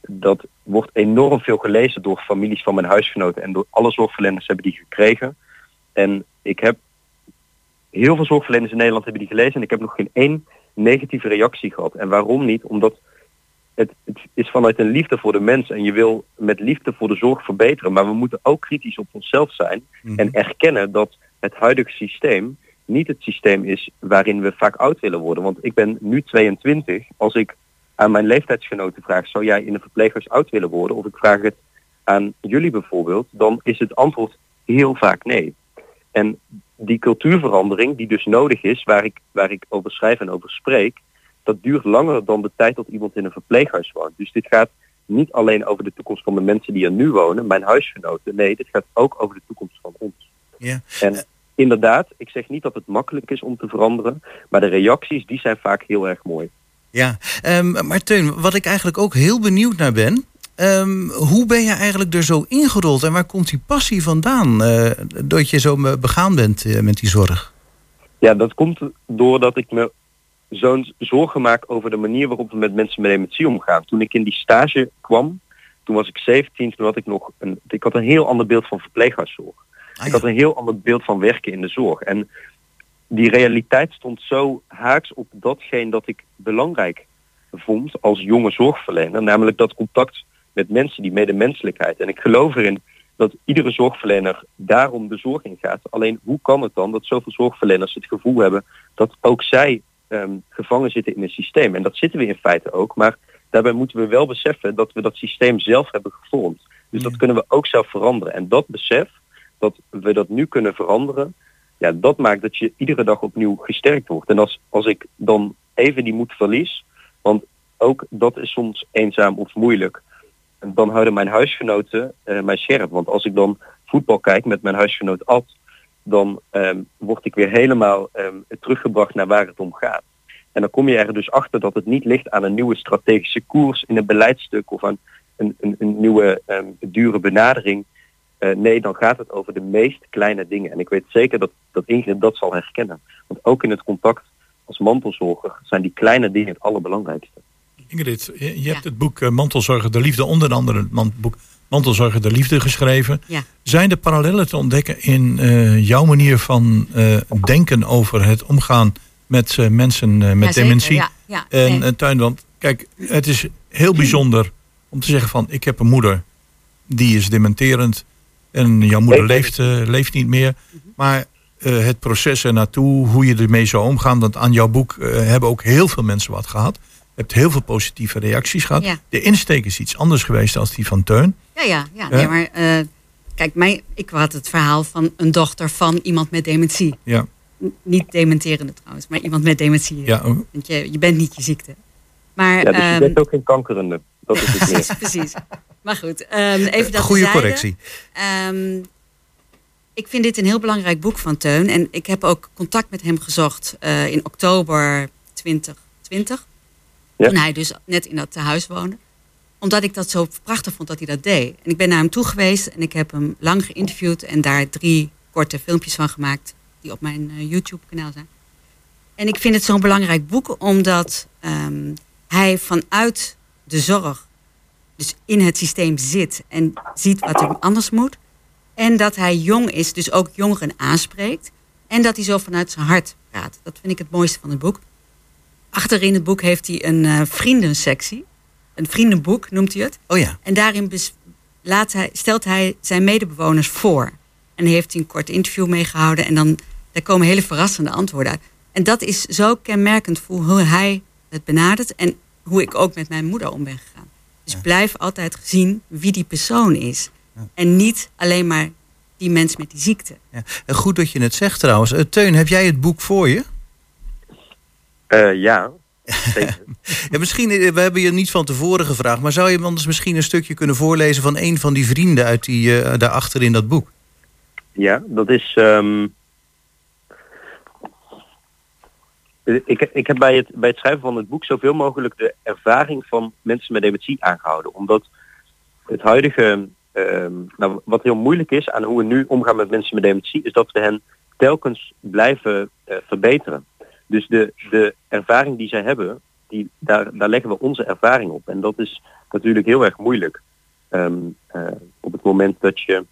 dat wordt enorm veel gelezen door families van mijn huisgenoten en door alle zorgverleners hebben die gekregen. En ik heb heel veel zorgverleners in Nederland hebben die gelezen en ik heb nog geen één negatieve reactie gehad. En waarom niet? Omdat het, het is vanuit een liefde voor de mens en je wil met liefde voor de zorg verbeteren. Maar we moeten ook kritisch op onszelf zijn en erkennen dat het huidige systeem niet het systeem is waarin we vaak oud willen worden. Want ik ben nu 22. Als ik aan mijn leeftijdsgenoten vraag, zou jij in een verpleeghuis oud willen worden? Of ik vraag het aan jullie bijvoorbeeld, dan is het antwoord heel vaak nee. En die cultuurverandering die dus nodig is, waar ik, waar ik over schrijf en over spreek, dat duurt langer dan de tijd dat iemand in een verpleeghuis woont. Dus dit gaat niet alleen over de toekomst van de mensen die er nu wonen, mijn huisgenoten. Nee, dit gaat ook over de toekomst van ons. Ja. En inderdaad, ik zeg niet dat het makkelijk is om te veranderen, maar de reacties die zijn vaak heel erg mooi. Ja, ehm, maar Teun, wat ik eigenlijk ook heel benieuwd naar ben. ehm, hoe ben je eigenlijk er zo ingerold en waar komt die passie vandaan? eh, dat je zo begaan bent eh, met die zorg? Ja, dat komt doordat ik me zo'n zorgen maak over de manier waarop we met mensen met dementie omgaan. Toen ik in die stage kwam, toen was ik 17, toen had ik nog een, ik had een heel ander beeld van verpleeghuiszorg. Ik had een heel ander beeld van werken in de zorg. En die realiteit stond zo haaks op datgene dat ik belangrijk vond als jonge zorgverlener. Namelijk dat contact met mensen, die medemenselijkheid. En ik geloof erin dat iedere zorgverlener daarom de zorg in gaat. Alleen hoe kan het dan dat zoveel zorgverleners het gevoel hebben dat ook zij ehm, gevangen zitten in een systeem? En dat zitten we in feite ook. Maar daarbij moeten we wel beseffen dat we dat systeem zelf hebben gevormd. Dus dat kunnen we ook zelf veranderen. En dat besef, dat we dat nu kunnen veranderen, ja, dat maakt dat je iedere dag opnieuw gesterkt wordt. En als, als ik dan even die moed verlies, want ook dat is soms eenzaam of moeilijk, dan houden mijn huisgenoten eh, mij scherp. Want als ik dan voetbal kijk met mijn huisgenoot Ad, dan ehm, word ik weer helemaal ehm, teruggebracht naar waar het om gaat. En dan kom je er dus achter dat het niet ligt aan een nieuwe strategische koers in een beleidstuk of aan een, een, een nieuwe ehm, dure benadering. Eh, nee, dan gaat het over de meest kleine dingen. En ik weet zeker dat, dat Ingrid dat zal herkennen. Want ook in het contact als mantelzorger zijn die kleine dingen het allerbelangrijkste. Ingrid, je, je hebt het boek eh, Mantelzorger de Liefde, onder andere het boek Mantelzorger de Liefde geschreven. Ja. Zijn er parallellen te ontdekken in eh, jouw manier van eh, denken over het omgaan met eh, mensen met Ja, zeker, dementie? ja, ja, en nee. een tuin, want kijk, het is heel bijzonder om te zeggen van ik heb een moeder die is dementerend en jouw moeder leeft, leeft niet meer. Maar eh, het proces ernaartoe, hoe je ermee zou omgaan, want aan jouw boek eh, hebben ook heel veel mensen wat gehad. Hebt heel veel positieve reacties gehad. Ja. De insteek is iets anders geweest als die van Teun. Ja, ja, ja. Nee, maar eh, kijk, mij, ik had het verhaal van een dochter van iemand met dementie. Ja. N- niet dementerende trouwens, maar iemand met dementie. Ja. Want je, je bent niet je ziekte. Maar, Ja, dus je ehm, bent ook geen kankerende. Dat is het meer. precies. Maar goed, ehm, even dat Goede correctie. Ehm, ik vind dit een heel belangrijk boek van Teun. En ik heb ook contact met hem gezocht eh, in oktober 2020. Ja. Hij dus net in dat tehuis woonde. omdat ik dat zo prachtig vond dat hij dat deed. En ik ben naar hem toe geweest en ik heb hem lang geïnterviewd en daar drie korte filmpjes van gemaakt die op mijn eh, YouTube-kanaal zijn. En ik vind het zo'n belangrijk boek omdat ehm, hij vanuit de zorg, dus in het systeem zit en ziet wat er anders moet. En dat hij jong is, dus ook jongeren aanspreekt. En dat hij zo vanuit zijn hart praat. Dat vind ik het mooiste van het boek. Achterin het boek heeft hij een eh, vriendensectie. Een vriendenboek noemt hij het. Oh ja. En daarin laat hij, stelt hij zijn medebewoners voor. En heeft hij een kort interview meegehouden. En dan daar komen hele verrassende antwoorden uit. En dat is zo kenmerkend voor hoe hij het benadert. En hoe ik ook met mijn moeder om ben gegaan. Dus blijf altijd zien wie die persoon is. En niet alleen maar die mens met die ziekte. Ja. En goed dat je het zegt trouwens. Eh, Teun, heb jij het boek voor je? Eh, ja, zeker. Ja, misschien, eh, we hebben je niet van tevoren gevraagd, maar zou je anders misschien een stukje kunnen voorlezen van een van die vrienden uit die, eh, daarachter in dat boek? Ja, dat is. ehm, ik, ik heb bij het, bij het schrijven van het boek zoveel mogelijk de ervaring van mensen met dementie aangehouden. Omdat het huidige. ehm, nou, wat heel moeilijk is aan hoe we nu omgaan met mensen met dementie, is dat we hen telkens blijven verbeteren. Dus de, de ervaring die zij hebben, die, daar, daar leggen we onze ervaring op. En dat is natuurlijk heel erg moeilijk. Ehm, eh, op het moment dat je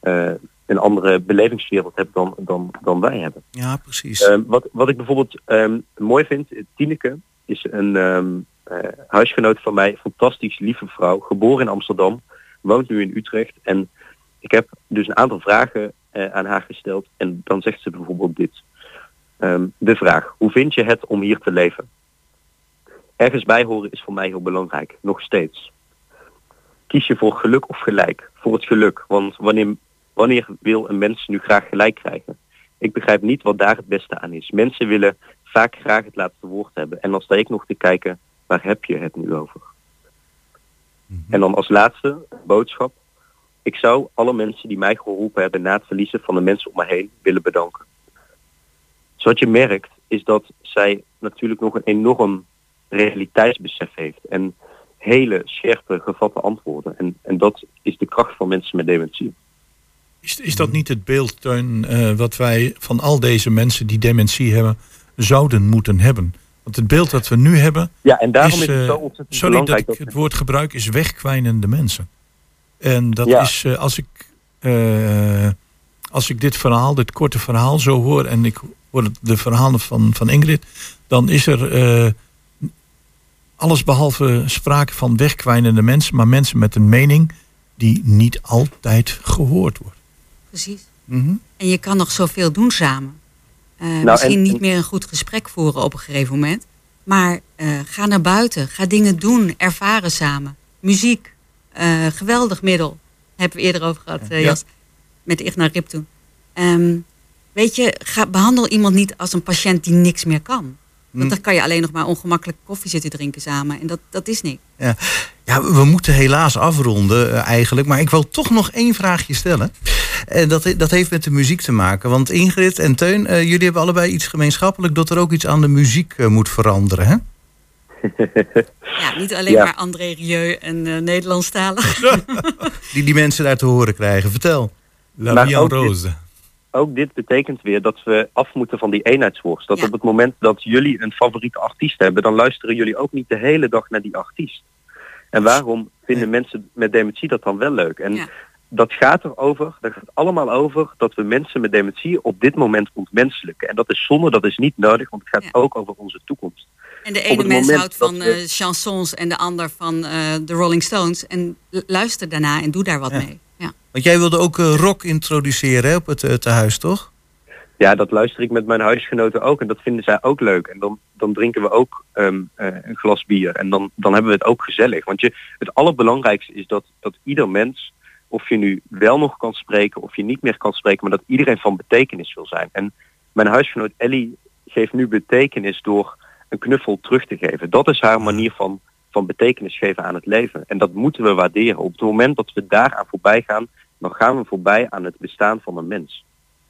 eh, een andere belevingswereld hebt dan, dan, dan wij hebben. Ja, precies. Ehm, wat, wat ik bijvoorbeeld ehm, mooi vind, Tineke is een eh, huisgenoot van mij, fantastisch lieve vrouw, geboren in Amsterdam, woont nu in Utrecht. En ik heb dus een aantal vragen aan haar gesteld en dan zegt ze bijvoorbeeld dit. Ehm, de vraag, hoe vind je het om hier te leven? Ergens bij horen is voor mij heel belangrijk, nog steeds. Kies je voor geluk of gelijk? Voor het geluk, want wanneer, wanneer wil een mens nu graag gelijk krijgen? Ik begrijp niet wat daar het beste aan is. Mensen willen vaak graag het laatste woord hebben. En dan sta ik nog te kijken, waar heb je het nu over? En dan als laatste boodschap. Ik zou alle mensen die mij geholpen hebben na het verliezen van de mensen om me heen willen bedanken. Dus wat je merkt is dat zij natuurlijk nog een enorm realiteitsbesef heeft. En hele scherpe gevatte antwoorden. En, en dat is de kracht van mensen met dementie. Is, is dat niet het beeld, Teun, eh, wat wij van al deze mensen die dementie hebben, zouden moeten hebben? Want het beeld dat we nu hebben, Ja, en daarom is, is, het eh, zo ontzettend sorry dat belangrijk ik het woord gebruik, is wegkwijnende mensen. En dat Ja. is, eh, als, ik, als ik dit verhaal, dit korte verhaal zo hoor, en ik het- de verhalen van, van Ingrid, dan is er eh, alles behalve sprake van wegkwijnende mensen, maar mensen met een mening die niet altijd gehoord wordt. Precies. Mhm. En je kan nog zoveel doen samen. Eh, Nou, misschien en- niet meer een goed gesprek voeren op een gegeven moment. Maar eh, ga naar buiten. Ga dingen doen. Ervaren samen. Muziek. eh, geweldig middel. Hebben we eerder over gehad, eh, Ja. Jas. Met Igna Rip toen. Ehm, weet je, ga, behandel iemand niet als een patiënt die niks meer kan. Want Mm. dan kan je alleen nog maar ongemakkelijk koffie zitten drinken samen. En dat, dat is niks. Ja. ja, we moeten helaas afronden eh, eigenlijk. Maar ik wil toch nog één vraagje stellen. En dat, dat heeft met de muziek te maken. Want Ingrid en Teun, eh, jullie hebben allebei iets gemeenschappelijk... dat er ook iets aan de muziek eh, moet veranderen, hè? Ja, niet alleen Ja. maar André Rieu en eh Nederlandstalig. Die die mensen daar te horen krijgen. Vertel. La Vie en Rose. Ook dit betekent weer dat we af moeten van die eenheidsworst. Dat Ja. op het moment dat jullie een favoriete artiest hebben, dan luisteren jullie ook niet de hele dag naar die artiest. En waarom vinden mensen met dementie dat dan wel leuk? En Ja. dat gaat erover, dat gaat allemaal over dat we mensen met dementie op dit moment ontmenselijken. En dat is zonde, dat is niet nodig, want het gaat Ja. ook over onze toekomst. En de ene mens houdt van we- eh, chansons en de ander van eh, de Rolling Stones. En luister daarna en doe daar wat mee. Ja. Want jij wilde ook eh, rock introduceren hè, op het eh, tehuis, toch? Ja, dat luister ik met mijn huisgenoten ook en dat vinden zij ook leuk. En dan, dan drinken we ook ehm, eh, een glas bier en dan, dan hebben we het ook gezellig. Want je, het allerbelangrijkste is dat, dat ieder mens, of je nu wel nog kan spreken of je niet meer kan spreken, maar dat iedereen van betekenis wil zijn. En mijn huisgenoot Ellie geeft nu betekenis door een knuffel terug te geven. Dat is haar manier van, van betekenis geven aan het leven. En dat moeten we waarderen. Op het moment dat we daaraan voorbij gaan, dan gaan we voorbij aan het bestaan van een mens.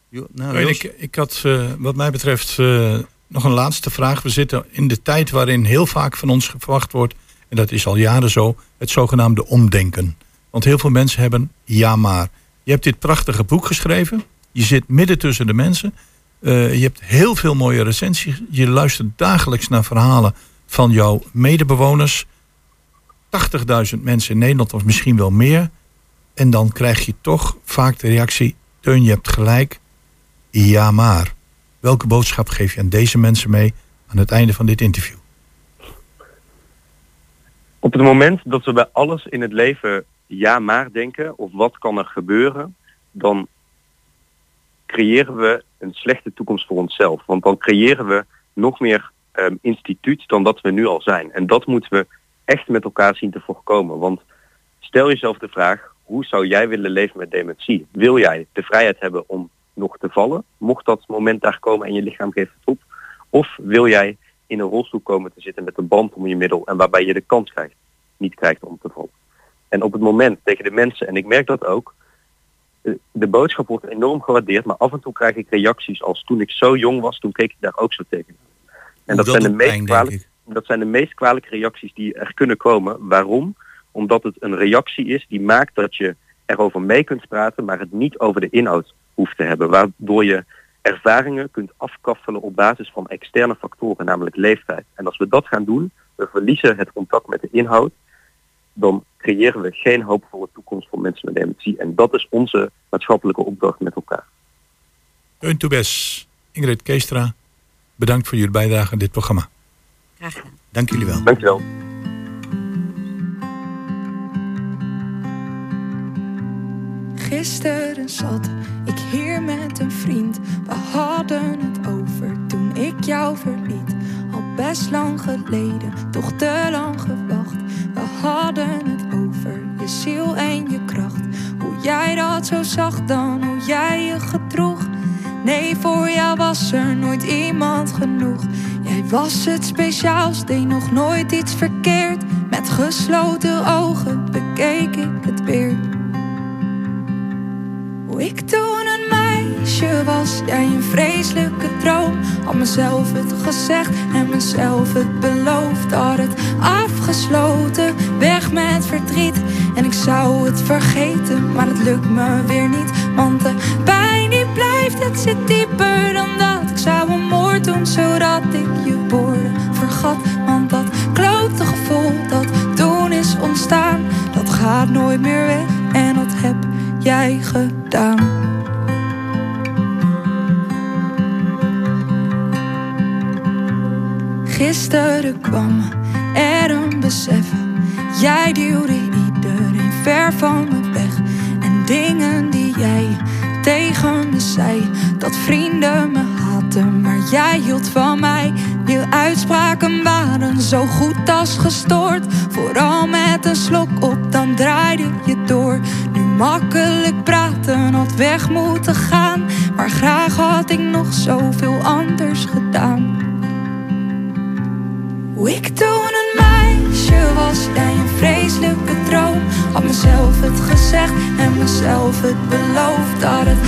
Jo, nou, ik, ik had eh, wat mij betreft eh, nog een laatste vraag. We zitten in de tijd waarin heel vaak van ons verwacht wordt... en dat is al jaren zo, het zogenaamde omdenken. Want heel veel mensen hebben ja maar. Je hebt dit prachtige boek geschreven. Je zit midden tussen de mensen. Eh, je hebt heel veel mooie recensies. Je luistert dagelijks naar verhalen van jouw medebewoners. 80.000 mensen in Nederland of misschien wel meer. En dan krijg je toch vaak de reactie: Teun, je hebt gelijk. Ja, maar. Welke boodschap geef je aan deze mensen mee aan het einde van dit interview? Op het moment dat we bij alles in het leven ja maar denken, of wat kan er gebeuren, dan creëren we een slechte toekomst voor onszelf. Want dan creëren we nog meer um, instituut dan dat we nu al zijn. En dat moeten we echt met elkaar zien te voorkomen. Want stel jezelf de vraag, hoe zou jij willen leven met dementie? Wil jij de vrijheid hebben om nog te vallen, mocht dat moment daar komen en je lichaam geeft het op? Of wil jij in een rolstoel komen te zitten met een band om je middel en waarbij je de kans krijgt, niet krijgt om te vallen? En op het moment tegen de mensen, en ik merk dat ook, de, de boodschap wordt enorm gewaardeerd, maar af en toe krijg ik reacties als toen ik zo jong was, toen keek ik daar ook zo tegen. En dat, dat zijn de meest pijn, kwalijke, dat zijn de meest kwalijke reacties die er kunnen komen. Waarom? Omdat het een reactie is die maakt dat je erover mee kunt praten, maar het niet over de inhoud hoeft te hebben. Waardoor je ervaringen kunt afkaffelen op basis van externe factoren, namelijk leeftijd. En als we dat gaan doen, we verliezen het contact met de inhoud, dan creëren we geen hoop voor de toekomst voor mensen met dementie. En dat is onze maatschappelijke opdracht met elkaar. Teun Toebes, Ingrid Keestra, bedankt voor jullie bijdrage aan dit programma. Graag gedaan. Dank jullie wel. Dankjewel. Gisteren zat ik hier met een vriend. We hadden het over toen ik jou verliet. Al best lang geleden, toch te lang gewacht. We hadden het over je ziel en je kracht. Hoe jij dat zo zag dan, hoe jij je gedroeg. Nee, voor jou was er nooit iemand genoeg. Jij was het speciaals, deed nog nooit iets verkeerd. Met gesloten ogen bekeek ik het weer. Hoe ik toen een meisje was, jij een vreselijke droom. Had mezelf het gezegd en mezelf het beloofd. Had het afgesloten, weg met verdriet. En ik zou het vergeten, maar het lukt me weer niet. Want de pijn die blijft, het zit dieper dan dat. Ik zou doen, zodat ik je woorden vergat. Want dat klote gevoel dat toen is ontstaan, dat gaat nooit meer weg. En dat heb jij gedaan. Gisteren kwam er een besef. Jij duwde iedereen ver van me weg. En dingen die jij tegen me zei. Dat vrienden me maar jij hield van mij. Je uitspraken waren zo goed als gestoord. Vooral met een slok op, dan draaide je door. Nu makkelijk praten had weg moeten gaan. Maar graag had ik nog zoveel anders gedaan. Hoe ik toen een meisje was, jij een vreselijke droom. Had mezelf het gezegd en mezelf het beloofd. Had het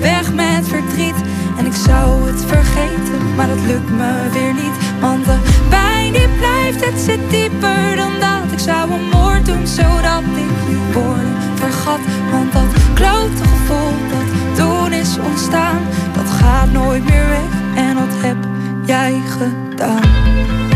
weg met verdriet. En ik zou het vergeten, maar het lukt me weer niet. Want de pijn die blijft, het zit dieper dan dat. Ik zou een moord doen, zodat ik je woorden vergat. Want dat klote gevoel dat toen is ontstaan, dat gaat nooit meer weg. En dat heb jij gedaan.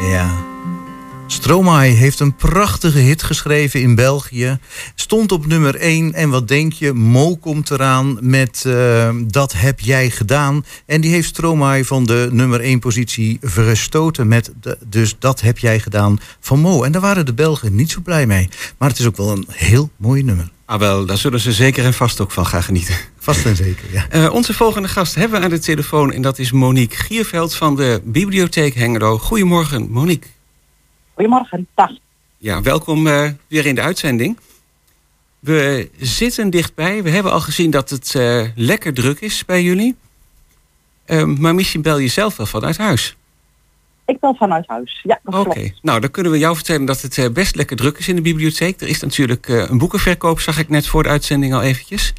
Ja. Stromae heeft een prachtige hit geschreven in België. Stond op nummer 1. En wat denk je? Mo komt eraan met eh, Dat heb jij gedaan. En die heeft Stromae van de nummer 1 positie verstoten met de, dus Dat heb jij gedaan van Mo. En daar waren de Belgen niet zo blij mee. Maar het is ook wel een heel mooi nummer. Ah wel, daar zullen ze zeker en vast ook van gaan genieten. Vast en zeker, ja. Eh, onze volgende gast hebben we aan de telefoon en dat is Monique Gierveld van de Bibliotheek Hengelo. Goedemorgen, Monique. Goedemorgen, dag. Ja, welkom eh, weer in de uitzending. We zitten dichtbij. We hebben al gezien dat het eh, lekker druk is bij jullie. Eh, maar misschien bel je zelf wel vanuit huis. Ik bel vanuit huis, ja, dat Oké, klopt. nou dan kunnen we jou vertellen dat het eh, best lekker druk is in de bibliotheek. Er is natuurlijk eh, een boekenverkoop, zag ik net voor de uitzending al eventjes.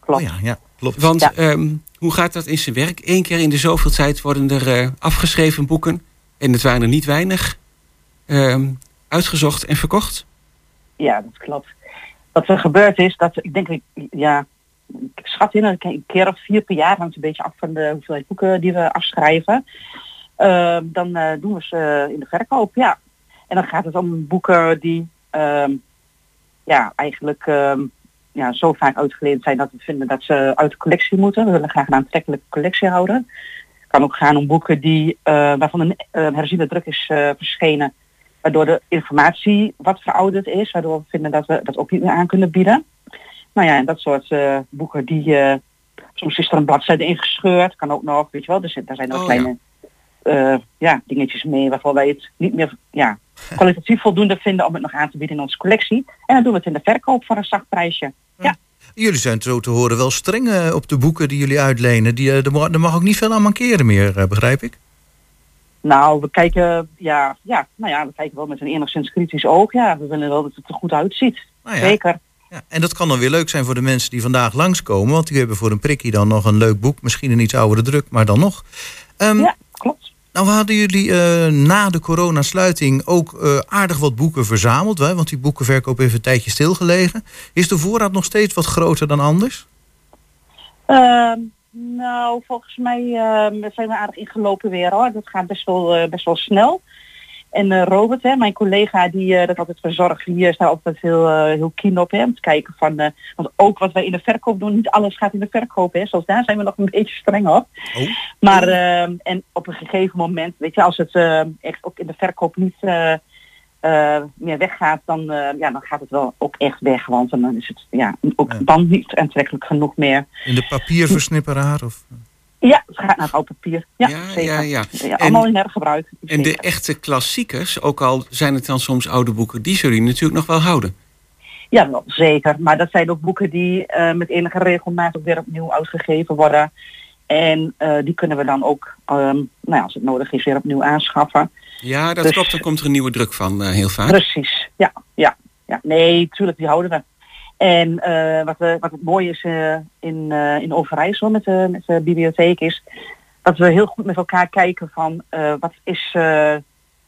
Klopt. Oh ja, ja, klopt. Want Ja. ehm, hoe gaat dat in zijn werk? Eén keer in de zoveel tijd worden er eh, afgeschreven boeken. En het waren er niet weinig. ehm, uitgezocht en verkocht. Ja, dat klopt. Wat er gebeurd is, dat ik denk, ik, ja, ik schat in een een keer of vier per jaar, hangt een beetje af van de hoeveelheid boeken die we afschrijven. Ehm, dan eh, doen we ze eh, in de verkoop, ja. En dan gaat het om boeken die ehm, ja, eigenlijk ehm, ja, zo vaak uitgeleend zijn dat we vinden dat ze uit de collectie moeten. We willen graag een aantrekkelijke collectie houden. Het kan ook gaan om boeken die, eh, waarvan een uh, herziene druk is verschenen waardoor de informatie wat verouderd is, waardoor we vinden dat we dat ook niet meer aan kunnen bieden. Nou ja, en dat soort boeken die eh, soms is er een bladzijde ingescheurd, kan ook nog, weet je wel. Dus daar zijn ook Oh, kleine eh, ja, dingetjes mee waarvan wij het niet meer ja, kwalitatief voldoende vinden om het nog aan te bieden in onze collectie. En dan doen we het in de verkoop voor een zacht prijsje. Ja, Jullie zijn zo te horen wel streng eh, op de boeken die jullie uitlenen. Die, eh, er, mag, ook niet veel aan mankeren meer, begrijp ik? nou, we kijken, ja, ja, nou ja, we kijken wel met een enigszins kritisch oog. Ja, we willen wel dat het er goed uitziet. Nou ja. Zeker. Ja, en dat kan dan weer leuk zijn voor de mensen die vandaag langskomen. Want die hebben voor een prikkie dan nog een leuk boek. Misschien een iets oudere druk, maar dan nog. Ehm, Ja, klopt. Nou hadden jullie eh, na de coronasluiting ook eh, aardig wat boeken verzameld. Hè? Want die boekenverkoop heeft een tijdje stilgelegen. Is de voorraad nog steeds wat groter dan anders? Ehm, nou, volgens mij ehm, zijn we aardig ingelopen weer hoor. Dat gaat best wel, eh, best wel snel. En eh, Robert, hè, mijn collega die eh, dat altijd verzorgt, die eh, staat altijd heel, heel keen op hè, om te kijken van, want ook wat wij in de verkoop doen, niet alles gaat in de verkoop. Hè, zoals daar zijn we nog een beetje streng op. Oh. Maar en op een gegeven moment, weet je, als het echt ook in de verkoop niet meer weggaat, dan, ja, dan gaat het wel ook echt weg. Want dan is het ja, ook Ja. dan niet aantrekkelijk genoeg meer. In de papierversnipperaar? Of... Ja, het gaat naar oud papier. Ja, Ja, zeker. ja, ja. Ja, allemaal En- in hergebruik. En de echte klassiekers, ook al zijn het dan soms oude boeken, die zullen jullie natuurlijk nog wel houden. Ja, wel, zeker. Maar dat zijn ook boeken die eh, met enige regelmaat ook weer opnieuw uitgegeven worden. En eh, die kunnen we dan ook, ehm, nou ja, als het nodig is, weer opnieuw aanschaffen. Ja, dat Dus- klopt. Dan komt er een nieuwe druk van eh, heel vaak. Precies, ja, ja, ja. Nee, tuurlijk, die houden we. En eh, wat, we, wat het mooie is eh, in, eh, in Overijssel met de, met de bibliotheek is dat we heel goed met elkaar kijken van wat is,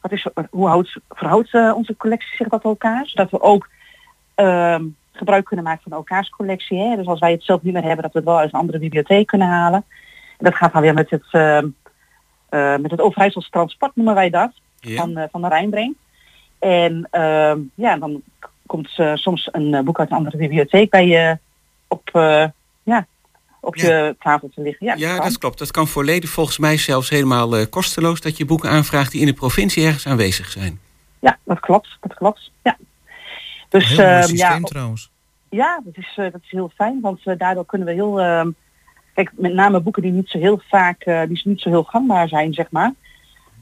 wat is, hoe houdt, verhoudt onze collectie zich tot elkaar. Zodat we ook ehm, gebruik kunnen maken van elkaars collectie. Hè? Dus als wij het zelf niet meer hebben, dat we het wel uit een andere bibliotheek kunnen halen. En dat gaat dan weer met het, ehm, eh, met het Overijssels transport noemen wij dat Ja. van, van de Rijnbreng. En ehm, ja, dan komt eh, soms een eh, boek uit een andere bibliotheek bij je op, eh, ja, op Ja. je tafel te liggen. Ja, Ja, dat klopt. Dat kan volledig volgens mij zelfs helemaal kosteloos dat je boeken aanvraagt die in de provincie ergens aanwezig zijn. ja, dat klopt. Dat klopt. Ja. Dus Heel mooi ehm, systeem ja, trouwens. Ja, dat is, dat is heel fijn, want daardoor kunnen we heel... ehm, kijk, met name boeken die niet zo heel vaak, eh, die niet zo heel gangbaar zijn, zeg maar.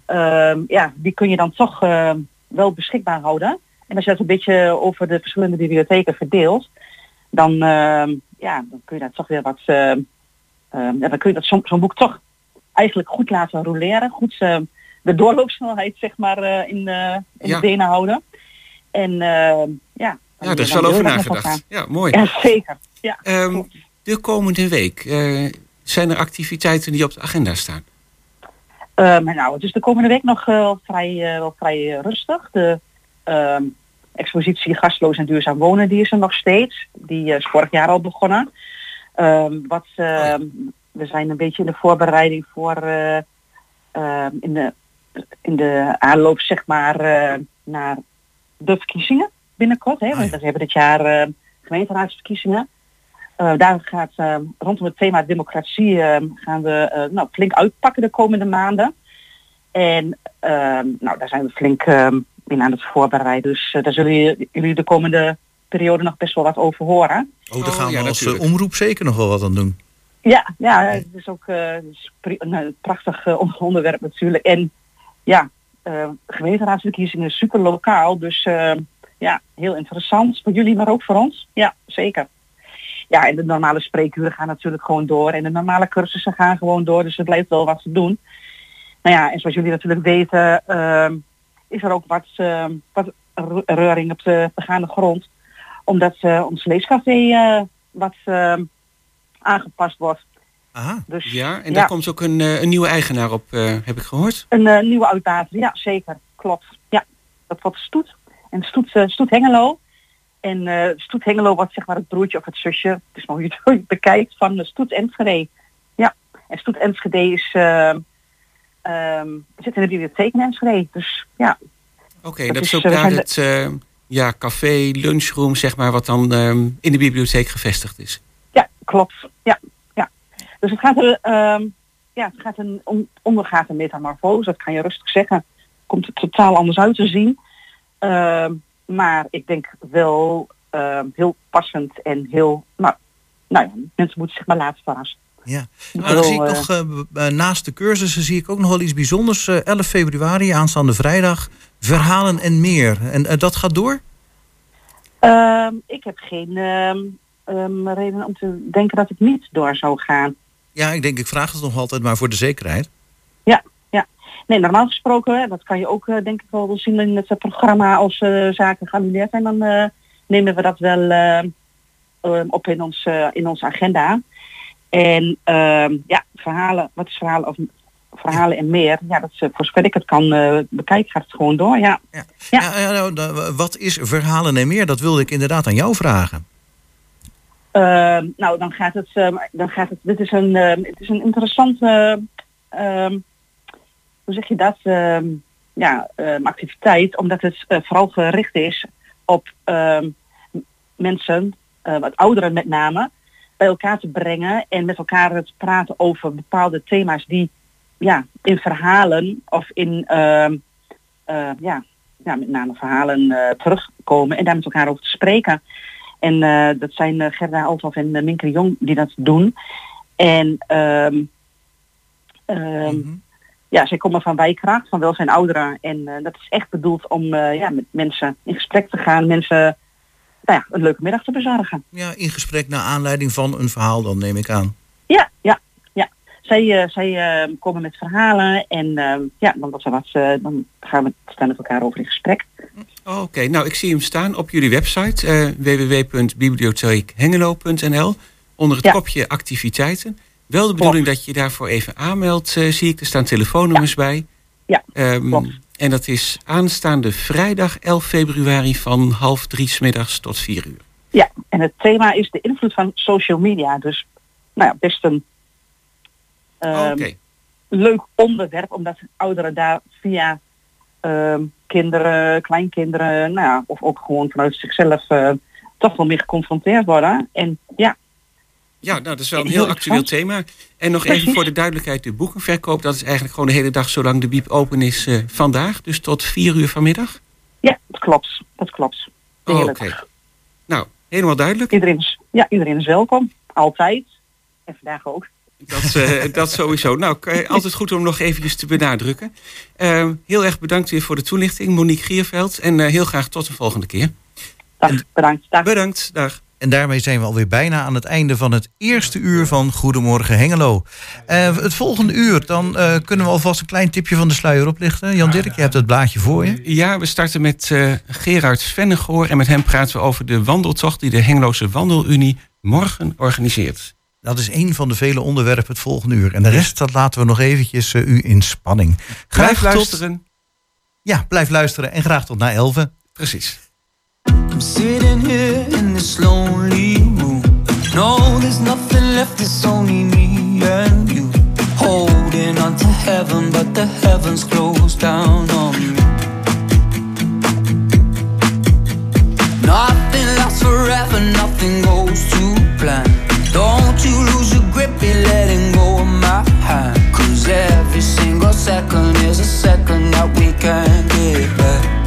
ehm, ja, die kun je dan toch wel beschikbaar houden. En als je dat een beetje over de verschillende bibliotheken verdeelt, dan, ehm, ja, dan kun je dat toch weer wat... ehm, ehm, ja, dan kun je dat zo'n boek toch eigenlijk goed laten roleren. Goed ehm, de doorloopsnelheid, zeg maar, eh, in, eh, in Ja. de benen houden. En ehm, ja... Ja, daar is wel over nagedacht. Ja, mooi. Ja, zeker. Ja. Ehm, de komende week, eh, zijn er activiteiten die op de agenda staan? Eh, nou, het is de komende week nog eh, wel vrij, eh, wel vrij eh, rustig. De ehm, expositie Gastloos en Duurzaam Wonen die is er nog steeds. Die is vorig jaar al begonnen. Ehm, wat, ehm, we zijn een beetje in de voorbereiding voor eh, in, de, in de aanloop zeg maar eh, naar de verkiezingen binnenkort. Hè? Want we hebben dit jaar eh, gemeenteraadsverkiezingen. Eh, daar gaat eh, rondom het thema democratie eh, gaan we eh, nou, flink uitpakken de komende maanden. En eh, nou, daar zijn we flink in aan het voorbereiden. Dus eh, daar zullen jullie- de komende periode nog best wel wat over horen. Oh, daar gaan ja, we als eh, natuurlijk. omroep zeker nog wel wat aan doen. Ja, ja, het is ook eh, nou, een prachtig on- onderwerp natuurlijk. En ja, eh gemeenteraadsverkiezingen is super lokaal. Dus eh, ja, heel interessant voor jullie, maar ook voor ons. Ja, zeker. Ja, en de normale spreekuren gaan natuurlijk gewoon door. En de normale cursussen gaan gewoon door. Dus er blijft wel wat te doen. Nou ja, en zoals jullie natuurlijk weten, ehm, is er ook wat, ehm, wat re- reuring op de begaande grond. Omdat eh, ons leescafé eh, wat ehm, aangepast wordt. Aha. Dus Ja, en ja, daar komt ook een, eh, een nieuwe eigenaar op, heb ik gehoord. een nieuwe uitbater. Ja, zeker. Klopt. Ja, dat wordt Stoet. En Stoet, Stoet Hengelo. En Stoet Hengelo wordt zeg maar het broertje of het zusje, het is maar hoe je het, hoe je het bekijkt, van Stoet Enschede. Ja, en Stoet Enschede is, ehm, ehm, zit in de bibliotheek in Enschede. Dus ja, Oké, Dat dat, is, ook eh, daar het eh, ja, café, lunchroom, zeg maar, wat dan ehm, in de bibliotheek gevestigd is. Ja, klopt. Ja, ja. Dus het gaat er, ehm, ja, het gaat een on, ondergaat een metamorfose, dat kan je rustig zeggen. Komt er totaal anders uit te zien. Maar ik denk wel heel passend en heel, nou, nou ja, mensen moeten zich maar laten verrassen. Ja. Ik Nou, dan zie ik bedoel, nog, eh, eh, naast de cursussen zie ik ook nog wel iets bijzonders. Eh, 11 februari, aanstaande vrijdag, verhalen en meer. En eh, dat gaat door? Ehm, ik heb geen ehm, ehm, reden om te denken dat het niet door zou gaan. Ja, ik denk, ik vraag het nog altijd maar voor de zekerheid. Ja, ja. Nee, normaal gesproken, dat kan je ook eh, denk ik wel zien in het eh, programma als eh, zaken geannuleerd zijn, dan eh, nemen we dat wel eh, eh, op in, ons, eh, in onze agenda. En ehm, ja, verhalen, wat is verhalen of verhalen en meer, ja, dat is, eh, voor zover ik het kan eh, bekijken, gaat het gewoon door, ja. Ja. Ja, ja, nou, da- wat is verhalen en meer? Dat wilde ik inderdaad aan jou vragen. Ehm, nou, dan gaat het, ehm, dan gaat het, dit is een, het is een interessante, ehm, hoe zeg je dat, ja, activiteit, omdat het eh, vooral gericht is op mensen, eh, wat ouderen met name, bij elkaar te brengen en met elkaar te praten over bepaalde thema's die ja, in verhalen of in eh, ja, ja, met name verhalen eh, terugkomen en daar met elkaar over te spreken. En eh, dat zijn Gerda Althoff en uh, Minke Jong die dat doen. En ehm, ehm, ja, zij komen van Wijkracht, van Welzijn Ouderen. En dat is echt bedoeld om ja, met mensen in gesprek te gaan, mensen nou ja, een leuke middag te bezorgen. Ja, in gesprek naar aanleiding van een verhaal dan, neem ik aan. Ja, ja, ja. Zij, eh, zij eh, komen met verhalen en eh, ja, dan, wat, wat, eh, dan gaan we staan met elkaar over in gesprek. Oké, nou ik zie hem staan op jullie website eh www.bibliotheekhengelo.nl onder het Ja. kopje activiteiten. Wel de bedoeling dat je daarvoor even aanmeldt, eh, zie ik. Er staan telefoonnummers bij. Ja, Ehm, en dat is aanstaande vrijdag 11 februari van half drie 's middags tot vier uur. Ja, en het thema is de invloed van social media. Dus nou ja, best een ehm, Oké. leuk onderwerp, omdat ouderen daar via ehm, kinderen, kleinkinderen, nou ja, of ook gewoon vanuit zichzelf eh, toch wel meer geconfronteerd worden. En ja, Ja, nou, dat is wel een Heel actueel thema. En nog even voor de duidelijkheid, de boekenverkoop, dat is eigenlijk gewoon de hele dag zolang de biep open is eh, vandaag. Dus tot vier uur vanmiddag. ja, dat klopt. Dat klopt. Oh, Oké. Nou, helemaal duidelijk. Iedereen is, ja, iedereen is welkom. Altijd. En vandaag ook. Dat, eh, dat sowieso. Nou, k- altijd goed om nog eventjes te benadrukken. Eh, heel erg bedankt weer voor de toelichting, Monique Gierveld. En eh, heel graag tot de volgende keer. Dag, bedankt. Dag. Bedankt, dag. En daarmee zijn we alweer bijna aan het einde van het eerste uur van Goedemorgen Hengelo. Eh, het volgende uur, dan eh, kunnen we alvast een klein tipje van de sluier oplichten. Jan Dirk, je hebt het blaadje voor je. Ja, we starten met eh, Gerard Svennegoor. En met hem praten we over de wandeltocht die de Hengeloze Wandelunie morgen organiseert. Dat is een van de vele onderwerpen het volgende uur. En de rest, dat laten we nog eventjes u in spanning. Graag blijf luisteren. Ja, blijf luisteren en graag tot na 11. Precies. I'm sitting here in this lonely room. No, there's nothing left, it's only me and you. Holding on to heaven, but the heavens close down on me. Nothing lasts forever, nothing goes to plan. Don't you lose your grip, be letting go of my hand. Cause every single second is a second that we can't get back.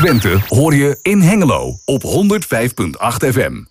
Twente hoor je in Hengelo op 105.8 FM.